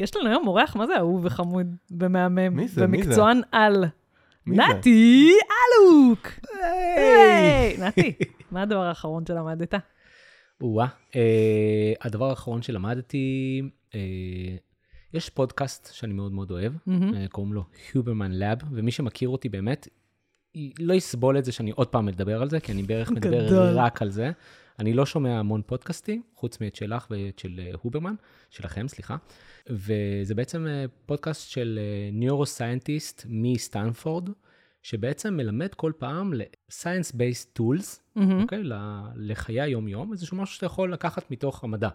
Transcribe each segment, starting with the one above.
יש לנו היום אורח, מה זה אהוב וחמוד ומהמם? מי זה? מי זה? ומקצוען על. נתי אלוק! היי! נתי, מה הדבר האחרון שלמדת? או-אה. אה, הדבר האחרון שלמדתי, אה, יש פודקאסט שאני מאוד מאוד אוהב. אה, קוראים לו Huberman Lab, ומי שמכיר אותי באמת, לא יסבול את זה שאני עוד פעם מדבר על זה, כי אני בערך מדבר. רק על זה. אני לא שומע המון פודקאסטים, חוץ מאת שלך ואת של אה, הוברמן, שלכם, סליחה. וזה בעצם אה, פודקאסט של neuroscientist מסטנפורד, שבעצם מלמד כל פעם ל-science-based tools, מהמם. אוקיי? לחיי היום-יום, איזשהו משהו שאתה יכול לקחת מתוך המדע.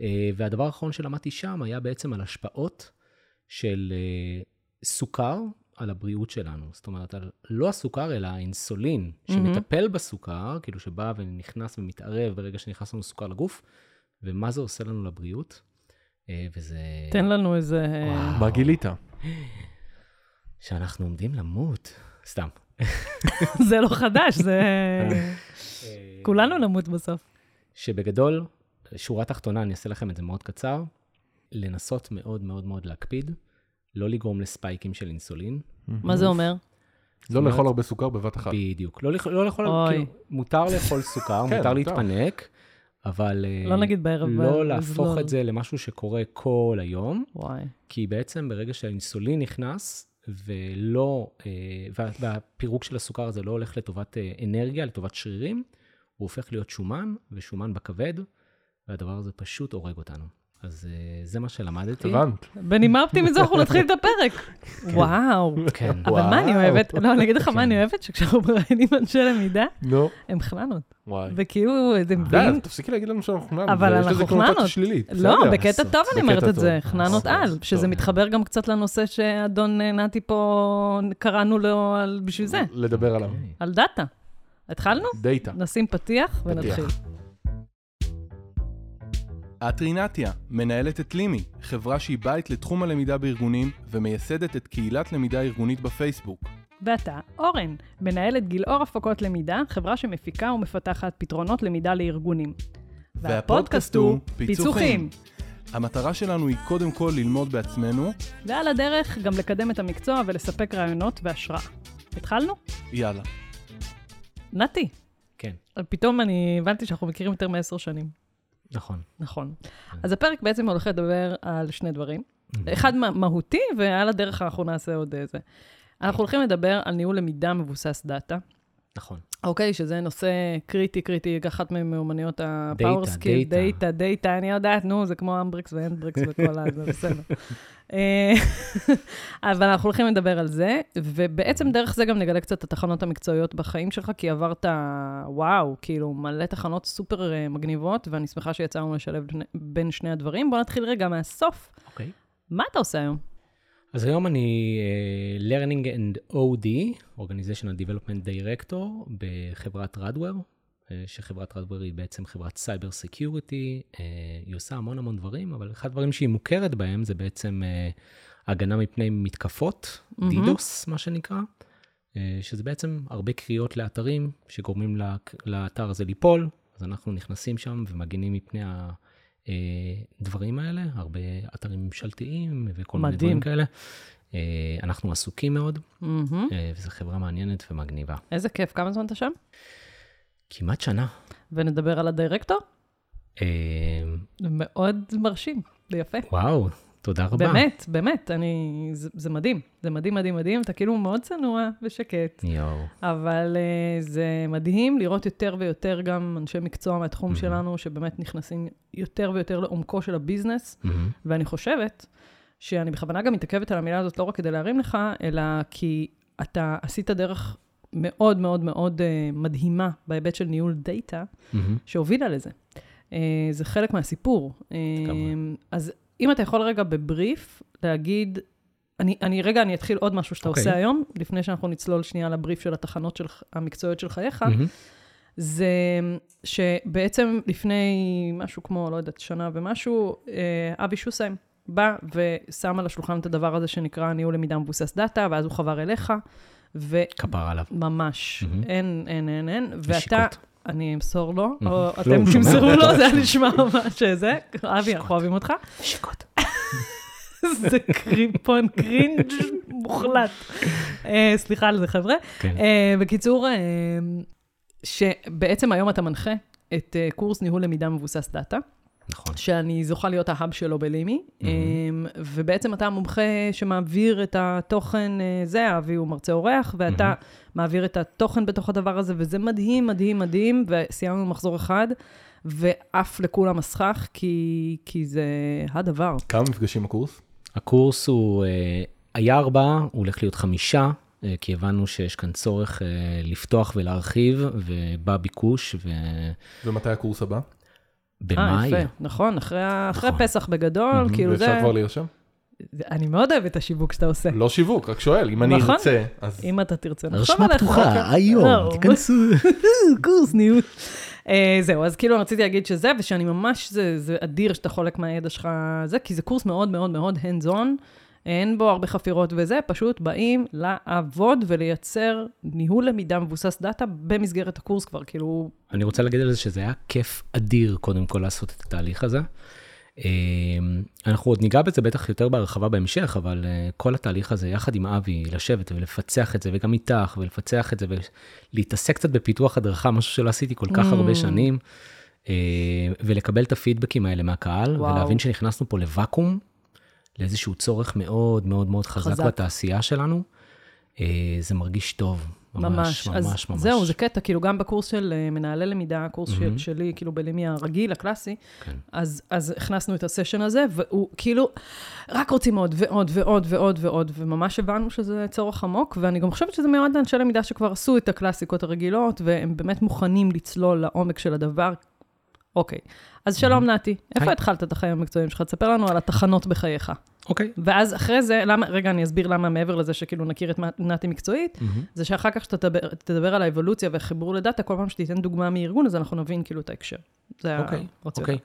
אה, והדבר האחרון שלמדתי שם היה בעצם על השפעות של אה, סוכר על הבריאות שלנו. זאת אומרת, על לא הסוכר, אלא האינסולין, שמטפל בסוכר, כאילו שבא ונכנס ומתערב ברגע שנכנס לנו סוכר לגוף, ומה זה עושה לנו לבריאות. אה, וזה... תן לנו איזה... וואו. מה גילית? שאנחנו עומדים למות. סתם. זה לא חדש, זה... אה, כולנו נמות בסוף. שבגדול, שורה תחתונה, אני אעשה לכם את זה מאוד קצר, לנסות מאוד מאוד מאוד להקפיד, לא לגרום לספייקים של אינסולין. מה זה אומר? לא לאכול הרבה סוכר בבת אחת. בדיוק. לא, לאכול- לא לאכול. כאילו, מותר לאכול סוכר, כן, מותר. להתפנק, אבל אה, לא נגיד בערב, לא להפוך. את זה למשהו שקורה כל היום, וואי. כי בעצם ברגע שהאינסולין נכנס, ולא, אה, וה, והפירוק של הסוכר הזה לא הולך לטובת אה, אנרגיה, לטובת שרירים, הוא הופך להיות שומן, ושומן בכבד, והדבר הזה פשוט הורג אותנו. אז אה, זה מה שלמדתי. הבנת. בנימה אופטימית זו אנחנו נתחיל את הפרק. וואו. כן. אבל מה אני וואו. אוהבת? לא, אני אגיד לך כן. מה אני אוהבת, שכשאנחנו מראיינים אנשי למידה, נו, הם חננות. וואי. וכאילו, אתם די, מבינים? אז תפסיקי להגיד לנו שאנחנו חננות. אבל יש לזה אנחנו קונוטציה חננות. שלילית. לא. בקטע. טוב אני אומרת את זה. חננות על. שזה מתחבר גם קצת לנושא שאדון אה, נתי פה, קראנו לו על- בשביל זה, לדבר עליו. אוקיי. על דאטה. התחלנו? דאטה. נשים פתיח ונתחיל. את רינתיה, מנהלת את לימי, חברה שהיא בית לתחום הלמידה בארגונים ומייסדת את קהילת למידה ארגונית בפייסבוק. ואתה, אורן, מנהלת גילאור הפקות למידה, חברה שמפיקה ומפתחת פתרונות למידה לארגונים. והפודקאסט הוא פיצוחים. פיצוחים. המטרה שלנו היא קודם כל ללמוד בעצמנו, ועל הדרך גם לקדם את המקצוע ולספק רעיונות והשראה. התחלנו? יאללה. נתי, כן, פתאום אני הבנתי שאנחנו מכירים יותר מעשר שנים. נכון. נכון. אז הפרק בעצם הולך לדבר על שני דברים. אחד מה- מהותי, ועל הדרך אנחנו נעשה עוד איזה. אנחנו הולכים לדבר על ניהול למידה מבוסס דאטה. נכון. אוקיי, שזה נושא קריטי, קריטי, אחת ממיומנויות דאטה, skill, דאטה. דאטה, דאטה, אני יודעת, נו, זה כמו אומבריקס ואנדבריקס וכל ה... זה בסדר. אה, אבל אנחנו הולכים לדבר על זה, ובעצם דרך זה גם נגלה קצת את התחנות המקצועיות בחיים שלך, כי עברת, וואו, כאילו, מלא תחנות סופר אה, מגניבות, ואני שמחה שיצאנו לשלב בין שני הדברים. בואו נתחיל רגע מהסוף. אוקיי. מה אתה עושה היום? אז היום אני uh, Learning and OD, Organizational Development Director, בחברת Radware, uh, שחברת Radware היא בעצם חברת cyber security, uh, היא עושה המון המון דברים, אבל אחד הדברים שהיא מוכרת בהם זה בעצם uh, הגנה מפני מתקפות, מהמם. DDoS, מה שנקרא, שזה בעצם הרבה קריאות לאתרים שגורמים לאתר הזה ליפול, אז אנחנו נכנסים שם ומגינים מפני הדברים האלה, הרבה אתרים ממשלתיים וכל מיני מדהים. דברים כאלה. אה, אנחנו עסוקים מאוד. אה, וזו חברה מעניינת ומגניבה. איזה כיף, כמה זמן אתה שם? כמעט שנה. ונדבר על הדירקטור? אה, מאוד מרשים ויפה. וואו, תודה רבה. באמת, באמת, אני, זה, זה מדהים, זה מדהים, מדהים, מדהים, אתה כאילו מאוד צנוע ושקט, יואו. אבל uh, זה מדהים לראות יותר ויותר גם אנשי מקצוע מהתחום מהמם. שלנו, שבאמת נכנסים יותר ויותר לעומקו של הביזנס, מהמם. ואני חושבת שאני בכוונה גם מתעכבת על המילה הזאת לא רק כדי להרים לך, אלא כי אתה עשית דרך מאוד מאוד מאוד uh, מדהימה בהיבט של ניהול דאטה, מהמם. שהובילה לזה. Uh, זה חלק מהסיפור. Uh. אז אם אתה יכול רגע בבריף להגיד, אני, אני רגע, אני אתחיל עוד משהו שאתה אוקיי. עושה היום, לפני שאנחנו נצלול שנייה לבריף של התחנות של, המקצועיות של חייך, מהמם. זה שבעצם לפני משהו כמו, לא יודעת, שנה ומשהו, אה, אבי שוסיים בא ושם על השולחן את הדבר הזה שנקרא ניהול למידה מבוסס דאטה, ואז הוא חבר אליך, וממש, כפר עליו. mm-hmm. אין, אין, אין, אין, ואתה. אני אמסור לו. או לא, אתם. תמסרו לו, זה היה נשמע ממש זה. אבי, אנחנו אוהבים אותך. נשיקות. זה קריפון cringe מוחלט. אה, סליחה על זה, חבר'ה. כן. אה, בקיצור, אה, שבעצם היום אתה מנחה את קורס ניהול למידה מבוסס דאטה, נכון. שאני זוכה להיות ה hub שלו בלימי, אה, ובעצם אתה המומחה שמעביר את התוכן, אה, זה, אבי הוא מרצה אורח, ואתה מעביר את התוכן בתוך הדבר הזה, וזה מדהים, מדהים, מדהים, וסיימנו מחזור אחד, ועף לכולם הסכך, כי, כי זה הדבר. כמה מפגשים הקורס? הקורס הוא, אה, היה ארבעה, הוא הולך להיות חמישה, אה, כי הבנו שיש כאן צורך לפתוח ולהרחיב, ובא ביקוש, ומתי הקורס הבא? אה, ובמאי, יפה, נכון, אחרי, ה- אחרי נכון. פסח בגדול, כאילו זה... ואפשר כבר להירשם? אני מאוד אוהבת את השיווק שאתה עושה. לא שיווק, רק שואל, אם אני נכון. ארצה, אז... אם אתה תרצה, נחשוב הרשמה עליך. פתוחה, אוקיי. היום, לא, תיכנסו. קורס ניהול. אה, זהו, אז כאילו רציתי להגיד שזה, ושאני ממש, זה, זה אדיר שאתה חולק מהידע שלך, זה, כי זה קורס מאוד מאוד מאוד hands on, אין בו הרבה חפירות וזה, פשוט באים לעבוד ולייצר ניהול למידה מבוסס דאטה במסגרת הקורס כבר, כאילו, אני רוצה להגיד על זה שזה היה כיף אדיר, קודם כל, לעשות את התהליך הזה. אה, אנחנו עוד ניגע בזה בטח יותר בהרחבה בהמשך, אבל אה, כל התהליך הזה, יחד עם אבי, לשבת ולפצח את זה, וגם איתך, ולפצח את זה, ולהתעסק קצת בפיתוח הדרכה, משהו שלא עשיתי כל כך Mm. הרבה שנים, אה, ולקבל את הפידבקים האלה מהקהל, וואו. ולהבין שנכנסנו פה לוואקום, לאיזשהו צורך מאוד מאוד מאוד חזק, חזק. בתעשייה שלנו. אה, זה מרגיש טוב, ממש, ממש, אז ממש. זהו, זה קטע, כאילו גם בקורס של אה, מנהלי למידה, הקורס של, מהמם. שלי, כאילו בלימי הרגיל, הקלאסי, כן. אז, אז הכנסנו את הסשן הזה, והוא כאילו, רק רוצים עוד ועוד ועוד ועוד ועוד, וממש הבנו שזה צורך עמוק, ואני גם חושבת שזה מיועד לאנשי למידה שכבר עשו את הקלאסיקות הרגילות, והם באמת מוכנים לצלול לעומק של הדבר. אוקיי, אז שלום נתי, איפה. התחלת את החיים המקצועיים שלך? תספר לנו על התחנות בחייך. אוקיי. ואז אחרי זה, למה, רגע, אני אסביר למה מעבר לזה שכאילו נכיר את נתי מקצועית. זה שאחר כך שאתה תדבר, תדבר על האבולוציה והחיבור לדאטה, כל פעם שתיתן דוגמה מארגון, אז אנחנו נבין כאילו את ההקשר. זה אוקיי, הרציונל.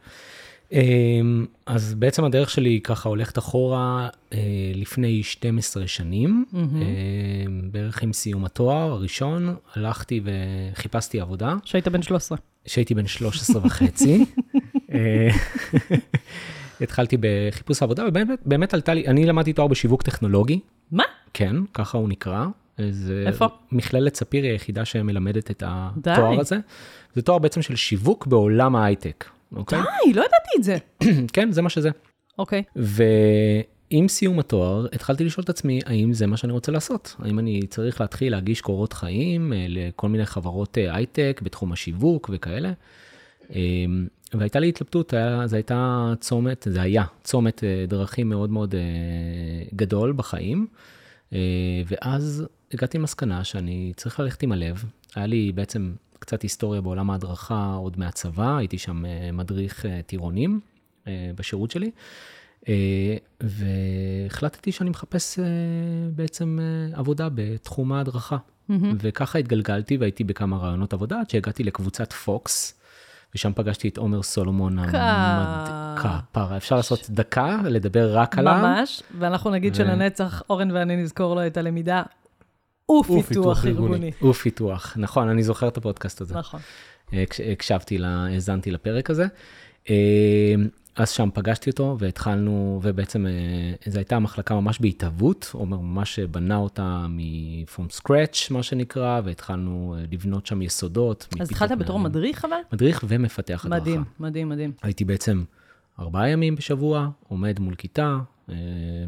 אמ, אז בעצם הדרך שלי ככה הולכת אחורה אה, לפני 12 שנים. אמ, בערך עם סיום התואר הראשון, הלכתי וחיפשתי עבודה, שהיית בן 13. כשהייתי בן 13 וחצי. אה, התחלתי בחיפוש עבודה, ובאמת באמת עלתה לי, אני למדתי תואר בשיווק טכנולוגי, מה? כן, ככה הוא נקרא. זה איפה? מכללת ספיר היא היחידה שמלמדת את די. התואר הזה. זה תואר בעצם של שיווק בעולם ההייטק, אוקיי? די, לא ידעתי את זה. כן, זה מה שזה. אוקיי. ועם סיום התואר, התחלתי לשאול את עצמי, האם זה מה שאני רוצה לעשות? האם אני צריך להתחיל להגיש קורות חיים אה, לכל מיני חברות אה, הייטק בתחום השיווק וכאלה? אה, והייתה לי התלבטות, היה, זה הייתה צומת, זה היה צומת אה, דרכים מאוד מאוד גדול בחיים. ואז הגעתי למסקנה שאני צריך ללכת עם הלב. היה לי בעצם קצת היסטוריה בעולם ההדרכה עוד מהצבא, הייתי שם אה, מדריך אה, טירונים אה, בשירות שלי. והחלטתי שאני מחפש בעצם עבודה בתחום ההדרכה. מהמם. וככה התגלגלתי והייתי בכמה רעיונות עבודה, עד שהגעתי לקבוצת פוקס, ושם פגשתי את עומר סולומון המד... כפרה. אפשר לעשות דקה, לדבר רק עליו. ממש, ואנחנו נגיד ו- שלנצח, אורן ואני נזכור לו את הלמידה ופיתוח ארגוני. ופיתוח, נכון, אני זוכר את הפודקאסט הזה. נכון. הקש- הקשבתי, לה, האזנתי לפרק הזה. אה, אז שם פגשתי אותו והתחלנו, ובעצם אה, זו הייתה מחלקה ממש בהתהוות, עומר ממש בנה אותה מ-from scratch, מה שנקרא, והתחלנו אה, לבנות שם יסודות. אז התחלת בתור. מדריך אבל? מדריך ומפתח הדרכה. מדהים, מדהים, מדהים. הייתי בעצם ארבעה ימים בשבוע, עומד מול כיתה, אה,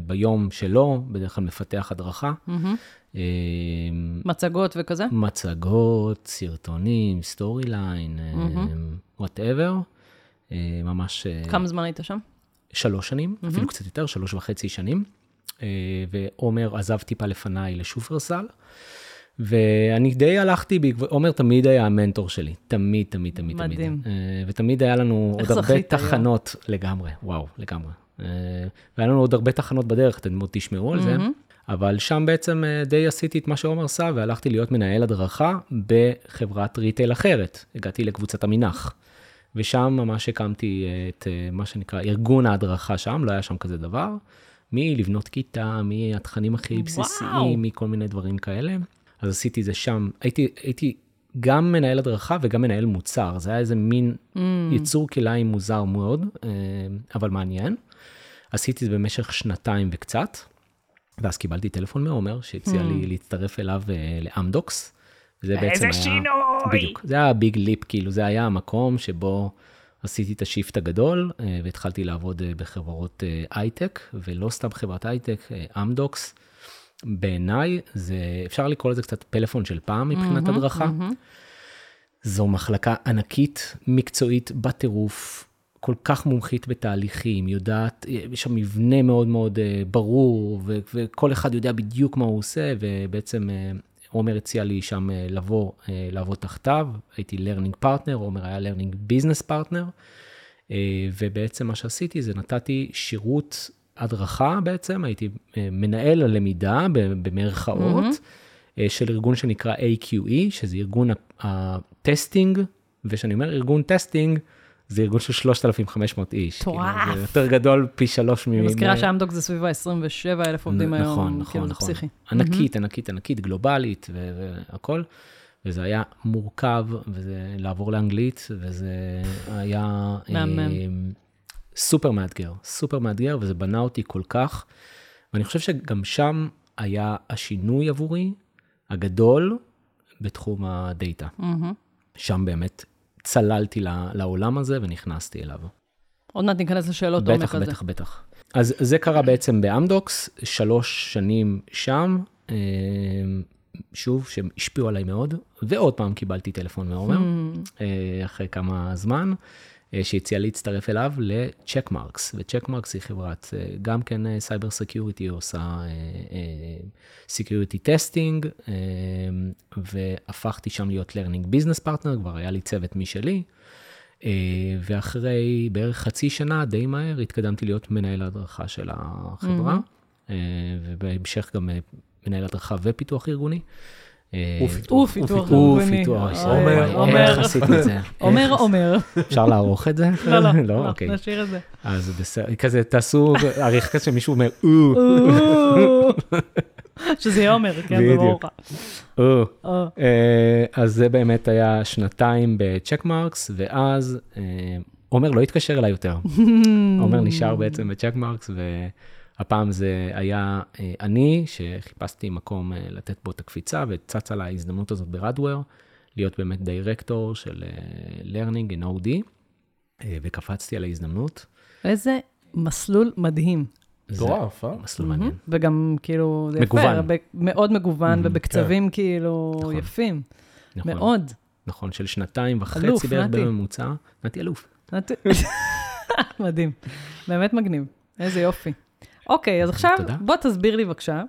ביום שלו, בדרך כלל מפתח הדרכה. אה, מצגות וכזה? מצגות, סרטונים, Storyline. Whatever. ממש אה, כמה זמן היית שם? שלוש שנים, אפילו קצת יותר, שלוש וחצי שנים. אה, ועומר עזב טיפה לפניי לשופרסל. ואני די הלכתי בעקבות, עומר תמיד היה המנטור שלי, תמיד, תמיד, תמיד, תמיד. מדהים. אה, ותמיד היה לנו עוד הרבה? תחנות, לגמרי, וואו, לגמרי. אה, והיה לנו עוד הרבה תחנות בדרך, אתם עוד תשמעו על זה. אבל שם בעצם אה, די עשיתי את מה שעומר עשה, והלכתי להיות מנהל הדרכה בחברת ריטייל אחרת. הגעתי לקבוצת המנח. ושם ממש הקמתי אה, את מה שנקרא ארגון ההדרכה שם, לא היה שם כזה דבר. מלבנות כיתה, מהתכנים הכי. בסיסיים, מכל מיני דברים כאלה. אז עשיתי את זה שם. הייתי, הייתי גם מנהל הדרכה וגם מנהל מוצר. זה היה איזה מין Mm. יצור כלאיים מוזר מאוד, אבל מעניין. עשיתי את זה במשך שנתיים וקצת, ואז קיבלתי טלפון מעומר, שהציע לי להצטרף אליו אה, לאמדוקס. זה בעצם היה... שינוי! בדיוק, זה היה big leap, כאילו זה היה המקום שבו עשיתי את ה shift הגדול, אה, והתחלתי לעבוד אה, בחברות הייטק, ולא סתם חברת הייטק, אמדוקס. בעיניי, זה, אפשר לקרוא לזה קצת פלאפון של פעם מבחינת מהמם, הדרכה. מהמם. זו מחלקה ענקית, מקצועית בטירוף, כל כך מומחית בתהליכים, יודעת, יש שם מבנה מאוד מאוד אה, ברור, ו- וכל אחד יודע בדיוק מה הוא עושה, ובעצם אה, עומר הציע לי שם אה, לבוא לעבוד תחתיו, הייתי learning partner, עומר היה learning business partner, אה, ובעצם מה שעשיתי זה נתתי שירות הדרכה בעצם, הייתי מנהל הלמידה במרכאות. אה, של ארגון שנקרא AQE, שזה ארגון ה testing, וכשאני אומר ארגון testing, זה ארגון של 3,500 איש. מטורף. כאילו, זה יותר גדול פי שלוש מ... אני מזכירה שאמדוקס זה סביב ה-27 אלף עובדים נ- היום. נכון, כאילו, נכון, זה נכון. פסיכי. ענקית, ענקית, ענקית, גלובלית ו- והכל. וזה היה מורכב, וזה לעבור לאנגלית, וזה היה מהמם. אה, סופר מאתגר, סופר מאתגר, וזה בנה אותי כל כך. ואני חושב שגם שם היה השינוי עבורי הגדול בתחום הדאטה. מהמם. שם באמת צללתי לעולם הזה ונכנסתי אליו. עוד מעט ניכנס לשאלות עומק בטח, על זה. בטח, בטח. אז זה קרה בעצם באמדוקס, שלוש שנים שם, אה, שוב, שהשפיעו עליי מאוד, ועוד פעם קיבלתי טלפון מעומר, אה, אחרי כמה זמן, שהציע להצטרף אליו ל-Checkmarx, ו-Checkmarx היא חברת, אה, גם כן cyber security, עושה security testing, והפכתי שם להיות learning business partner, כבר היה לי צוות משלי. אה, ואחרי בערך חצי שנה, די מהר, התקדמתי להיות מנהל הדרכה של החברה, אה, ובהמשך גם אה, מנהל הדרכה ופיתוח ארגוני. אה, ופיתוח. ארגוני. אוי, עומר, עומר. איך עשיתי את זה? עומר, עומר. אפשר לערוך את זה? לא, לא, לא, לא, אוקיי. נשאיר את זה. אז בסדר, כזה תעשו עריכה כזה שמישהו אומר, או, שזה יהיה עומר, כן. ברור. אה, אז זה באמת היה שנתיים בצ'קמרקס, ואז אה, עומר לא התקשר אליי יותר. עומר נשאר בעצם בצ'קמרקס, והפעם זה היה אה, אני, שחיפשתי מקום אה, לתת בו את הקפיצה, וצצה לה ההזדמנות הזאת ברדוור, להיות באמת דירקטור של אה, Learning in OD, וקפצתי על ההזדמנות. איזה מסלול מדהים. זה מטורף, אה? מסלול מעניין. וגם כאילו, זה מגוון. יפה, הרבה- מאוד מגוון, ובקצבים כאילו נכון. יפים. נכון, מאוד. נכון, של שנתיים וחצי אלוף, בערך נתי. בממוצע. נתי אלוף. את- מדהים. באמת מגניב. איזה יופי. אוקיי, אז עכשיו, תודה. בוא תסביר לי בבקשה.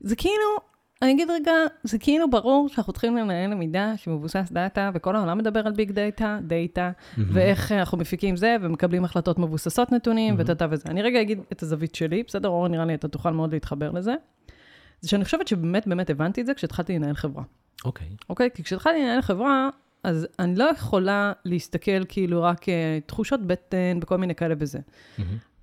זה כאילו, אני אגיד רגע, זה כאילו ברור שאנחנו צריכים לנהל למידה שמבוסס דאטה, וכל העולם מדבר על big data, דאטה, ואיך אנחנו מפיקים זה, ומקבלים החלטות מבוססות נתונים, ודאטה וזה. אני רגע אגיד את הזווית שלי, בסדר, אור, נראה לי אתה תוכל מאוד להתחבר לזה. זה שאני חושבת שבאמת באמת הבנתי את זה כשהתחלתי לנהל חברה. אוקיי. אוקיי? כי כשהתחלתי לנהל חברה, אז אני לא יכולה להסתכל כאילו רק אה, תחושות בטן וכל מיני כאלה וזה.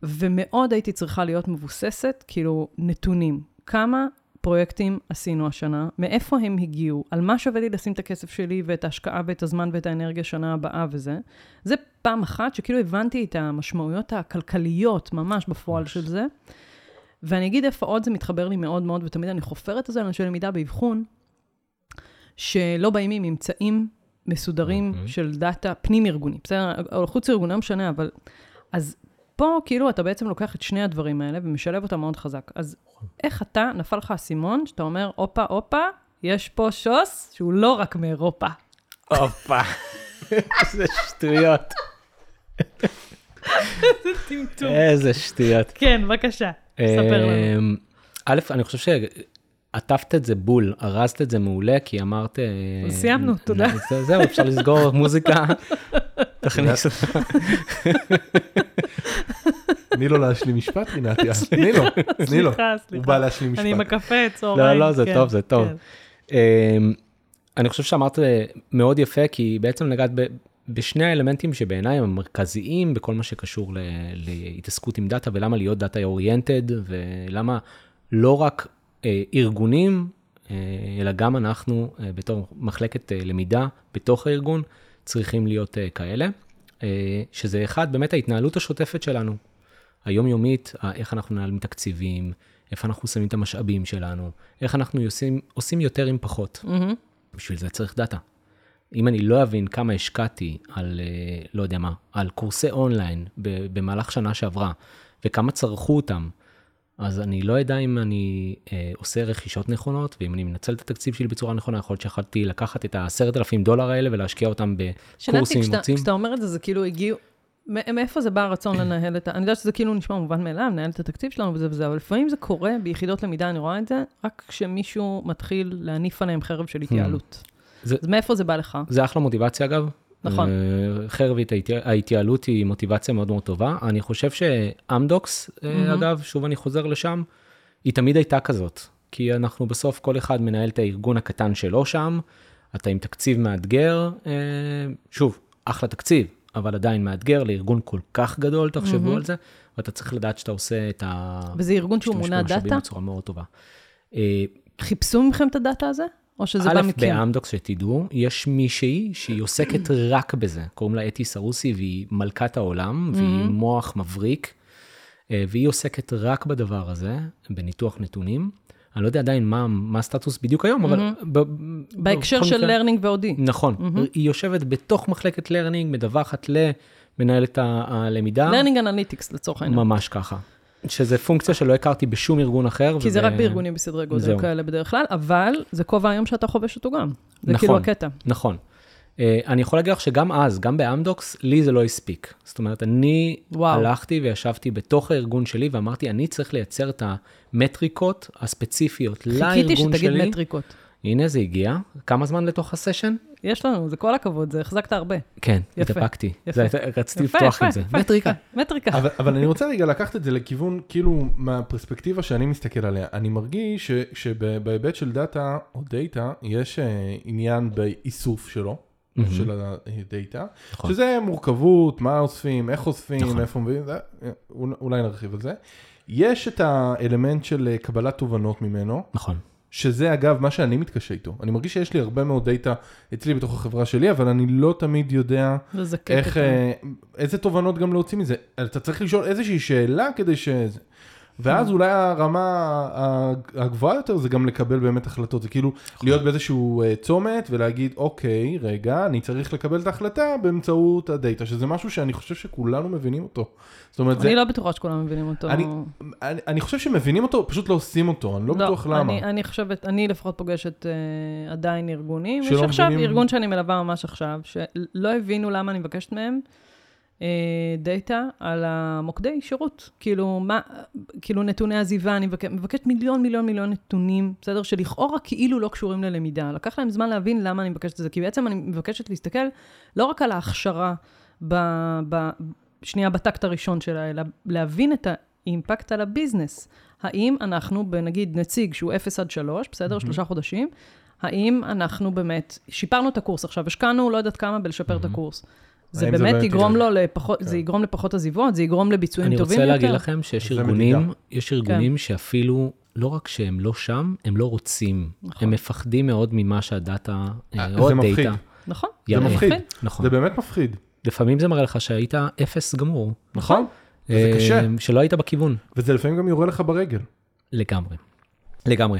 ומאוד הייתי צריכה להיות מבוססת, כאילו, נתונים. כמה פרויקטים עשינו השנה, מאיפה הם הגיעו, על מה שווה לי לשים את הכסף שלי ואת ההשקעה ואת הזמן ואת האנרגיה שנה הבאה וזה. זה פעם אחת שכאילו הבנתי את המשמעויות הכלכליות ממש בפועל של זה. ואני אגיד איפה עוד זה מתחבר לי מאוד מאוד, ותמיד אני חופרת את זה לאנשי למידה באבחון, שלא באים עם ממצאים מסודרים אוקיי. של דאטה פנים-ארגוני. בסדר, או חוץ ארגוני, לא משנה, אבל... אז פה כאילו אתה בעצם לוקח את שני הדברים האלה ומשלב אותם מאוד חזק. אז איך אתה, נפל לך האסימון, שאתה אומר, הופה, הופה, יש פה שוס שהוא לא רק מאירופה. הופה. איזה שטויות. טמטום. איזה שטויות. כן, בבקשה, ספר לנו. אמ, א', אני חושב שעטפת את זה בול, ארזת את זה מעולה, כי אמרת... אה, סיימנו, תודה. זה- זהו, אפשר לסגור מוזיקה. תכניס אותה. תני לו להשלים משפט, רינתיה. תני לו, תני לו. סליחה, הוא סליחה. בא להשלים אני עם משפט. הקפה, צהריים. לא, לא, זה כן, טוב, זה טוב. כן. אמ, אני חושב שאמרת מאוד יפה, כי בעצם נגעת בשני האלמנטים שבעיניי הם המרכזיים בכל מה שקשור להתעסקות עם דאטה, ולמה להיות data oriented, ולמה לא רק אה, ארגונים, אה, אלא גם אנחנו, אה, בתור מחלקת אה, למידה בתוך הארגון, צריכים להיות אה, כאלה, אה, שזה אחד, באמת ההתנהלות השוטפת שלנו. היומיומית, איך אנחנו מנהלים תקציבים, איפה אנחנו שמים את המשאבים שלנו, איך אנחנו עושים, עושים יותר עם פחות. מהמם. בשביל זה צריך דאטה. אם אני לא אבין כמה השקעתי על, אה, לא יודע מה, על קורסי אונליין במהלך שנה שעברה, וכמה צרכו אותם, אז אני לא אדע אם אני אה, עושה רכישות נכונות, ואם אני מנצל את התקציב שלי בצורה נכונה, יכול להיות שיכולתי לקחת את ה-10,000 דולר האלה ולהשקיע אותם בקורסים מוצאים. כשאתה אומר את זה, זה כאילו הגיעו... מאיפה זה בא הרצון לנהל את ה... אני יודעת שזה כאילו נשמע מובן מאליו, לנהל את התקציב שלנו וזה וזה, אבל לפעמים זה קורה ביחידות למידה, אני רואה את זה, רק כשמישהו מתחיל להניף עליהם חרב של התייעלות. זה- אז מאיפה זה בא לך? זה אחלה מוטיבציה אגב. נכון. אה, חרבית ההתי- ההתייעלות היא מוטיבציה מאוד מאוד טובה. אני חושב שאמדוקס, מהמם. אגב, שוב אני חוזר לשם, היא תמיד הייתה כזאת. כי אנחנו בסוף, כל אחד מנהל את הארגון הקטן שלו שם, אתה עם תקציב מאתגר, אה, שוב, אחלה תקציב, אבל עדיין מאתגר לארגון כל כך גדול, תחשבו מהמם. על זה, ואתה צריך לדעת שאתה עושה את ה... וזה ארגון שהוא מונע דאטה? בצורה מאוד טובה. ביקשו מכם את הדאטה הזה? או שזה בא א', מכם? באמדוקס, שתדעו, יש מישהי שהיא עוסקת רק בזה, קוראים לה אתי סרוסי, והיא מלכת העולם, והיא מוח מבריק, אה, והיא עוסקת רק בדבר הזה, בניתוח נתונים. אני לא יודע עדיין מה, מה הסטטוס בדיוק היום, אבל... ב- בהקשר של learning. נכון, היא יושבת בתוך מחלקת learning, מדווחת למנהלת הלמידה, learning analytics לצורך העניין. ממש ככה. שזה פונקציה שלא הכרתי בשום ארגון אחר. כי זה וב- רק בארגונים בסדרי גודל זהו. כאלה בדרך כלל, אבל זה כובע היום שאתה חובש אותו גם. זה נכון. כאילו הקטע. נכון. Uh, אני יכול להגיד לך שגם אז, גם באמדוקס, לי זה לא הספיק. זאת אומרת, אני וואו. הלכתי וישבתי בתוך הארגון שלי ואמרתי, אני צריך לייצר את המטריקות הספציפיות חיכיתי לארגון שתגיד שלי. מטריקות. הנה, זה הגיע. כמה זמן לתוך הסשן? יש לנו, זה כל הכבוד, זה החזקת הרבה. כן, התאפקתי. רציתי יפה, לפתוח יפה, עם זה. יפה, מטריקה. יפה, מטריקה. אבל, אבל אני רוצה רגע לקחת את זה לכיוון, כאילו, מהפרספקטיבה שאני מסתכל עליה. אני מרגיש ש, שבהיבט של דאטה או דאטה, יש אה, עניין באיסוף שלו. של הדאטה, נכון. שזה מורכבות, מה אוספים, איך אוספים, נכון. איפה מביאים, זה, אה, אולי- אולי נרחיב על זה. יש את האלמנט של אה, קבלת תובנות ממנו, נכון. שזה אגב מה שאני מתקשה איתו. אני מרגיש שיש לי הרבה מאוד דאטה אצלי בתוך החברה שלי, אבל אני לא תמיד יודע. איך, אה, איזה תובנות גם להוציא מזה. אתה צריך לשאול איזושהי שאלה כדי ש... ואז Mm. אולי הרמה הגבוהה יותר זה גם לקבל באמת החלטות, זה כאילו נכון. להיות באיזשהו אה, צומת ולהגיד אוקיי, רגע, אני צריך לקבל את ההחלטה באמצעות הדאטה, שזה משהו שאני חושב שכולנו מבינים אותו. זאת אומרת, זה, אני לא בטוחה שכולם מבינים אותו. אני- אני, אני חושב שמבינים אותו, פשוט לא עושים אותו, אני לא בטוח למה. אני, אני חושבת, אני לפחות פוגשת אה, עדיין ארגונים, שלא יש עכשיו מבינים- ארגון שאני מלווה ממש עכשיו, שלא הבינו למה אני מבקשת מהם דאטה על המוקדי שירות. כאילו, מה, כאילו נתוני עזיבה, אני מבקש, מבקשת מיליון מיליון מיליון נתונים, בסדר? שלכאורה כאילו לא קשורים ללמידה. לקח להם זמן להבין למה אני מבקשת את זה, כי בעצם אני מבקשת להסתכל לא רק על ההכשרה, ב, ב, שנייה בטקט הראשון שלה, אלא להבין את האימפקט על הביזנס. האם אנחנו, נגיד נציג שהוא 0 עד 3, בסדר? שלושה חודשים, האם אנחנו באמת, שיפרנו את הקורס עכשיו, השקענו לא יודעת כמה בלשפר את הקורס. זה זה באמת יגרום? לו לפחות, זה יגרום לפחות עזיבות, זה יגרום לביצועים אני טובים רוצה יותר. להגיד לכם שיש זה ארגונים, מדידה. יש ארגונים שאפילו, לא רק שהם לא שם, הם לא רוצים. נכון. הם מפחדים מאוד ממה שהדאטה, אה, או זה מפחיד. הדאטה. נכון, זה יראה. מפחיד, נכון. זה באמת מפחיד, לפעמים זה מראה לך שהיית אפס גמור. נכון? אה, קשה. שלא היית בכיוון. וזה לפעמים גם יורה לך ברגל. לגמרי. לגמרי.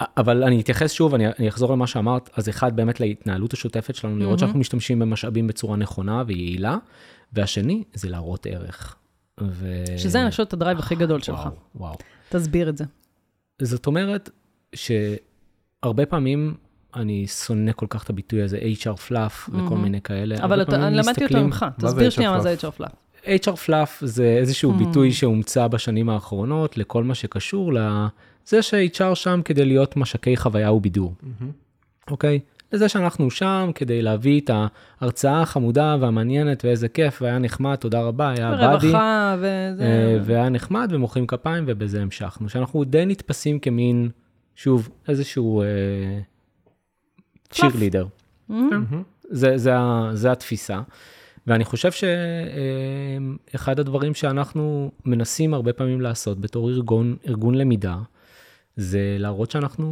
אבל אני אתייחס שוב, אני, אני אחזור למה שאמרת, אז אחד באמת להתנהלות השוטפת שלנו, לראות שאנחנו משתמשים במשאבים בצורה נכונה ויעילה, והשני זה להראות ערך. ו... שזה אני חושבת הדרייב הכי גדול שלך. וואו, וואו. תסביר את זה. זאת אומרת שהרבה פעמים אני שונא כל כך את הביטוי הזה, HR פלאף וכל מיני כאלה. אבל אתה- אני למדתי אותו ממך, זה תסביר שנייה מה זה fluff? HR פלאפ. HR פלאף זה איזשהו Hmm. ביטוי שהומצא בשנים האחרונות לכל מה שקשור לזה ש-HR שם כדי להיות משקי חוויה ובידור, אוקיי? לזה שאנחנו שם כדי להביא את ההרצאה החמודה והמעניינת ואיזה כיף והיה נחמד, תודה רבה, היה באדי. רווחה וזה. אה, והיה נחמד ומוחאים כפיים ובזה המשכנו. שאנחנו די נתפסים כמין, שוב, איזשהו צ'יר לידר. זה, זה, ה- זה התפיסה. ואני חושב שאחד הדברים שאנחנו מנסים הרבה פעמים לעשות בתור ארגון, ארגון למידה, זה להראות שאנחנו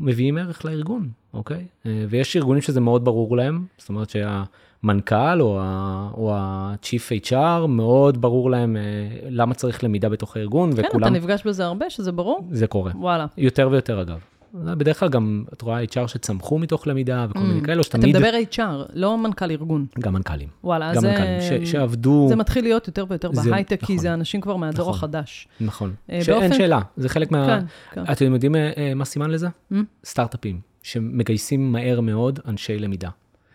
מביאים ערך לארגון, אוקיי? אה, ויש ארגונים שזה מאוד ברור להם, זאת אומרת שהמנכ"ל או ה- או ה-Chief HR, מאוד ברור להם אה, למה צריך למידה בתוך הארגון, כן, אתה וכולם, נפגש בזה הרבה, שזה ברור? זה קורה. וואלה. יותר ויותר אגב. בדרך כלל גם, את רואה HR שצמחו מתוך למידה וכל מיני כאלו, אתה שתמיד, מדבר HR, לא מנכ"ל ארגון. גם מנכ"לים, וואלה, אז גם זה... מנכ"לים, ש- שעבדו, זה מתחיל להיות יותר ויותר זה- בהייטק, כי נכון. זה אנשים כבר מהדור נכון. החדש. נכון, אה, שאין באופן- שאלה, זה חלק מה... כן, כן. אתם יודעים אה, אה, מה סימן לזה? Mm? סטארט-אפים, שמגייסים מהר מאוד אנשי למידה.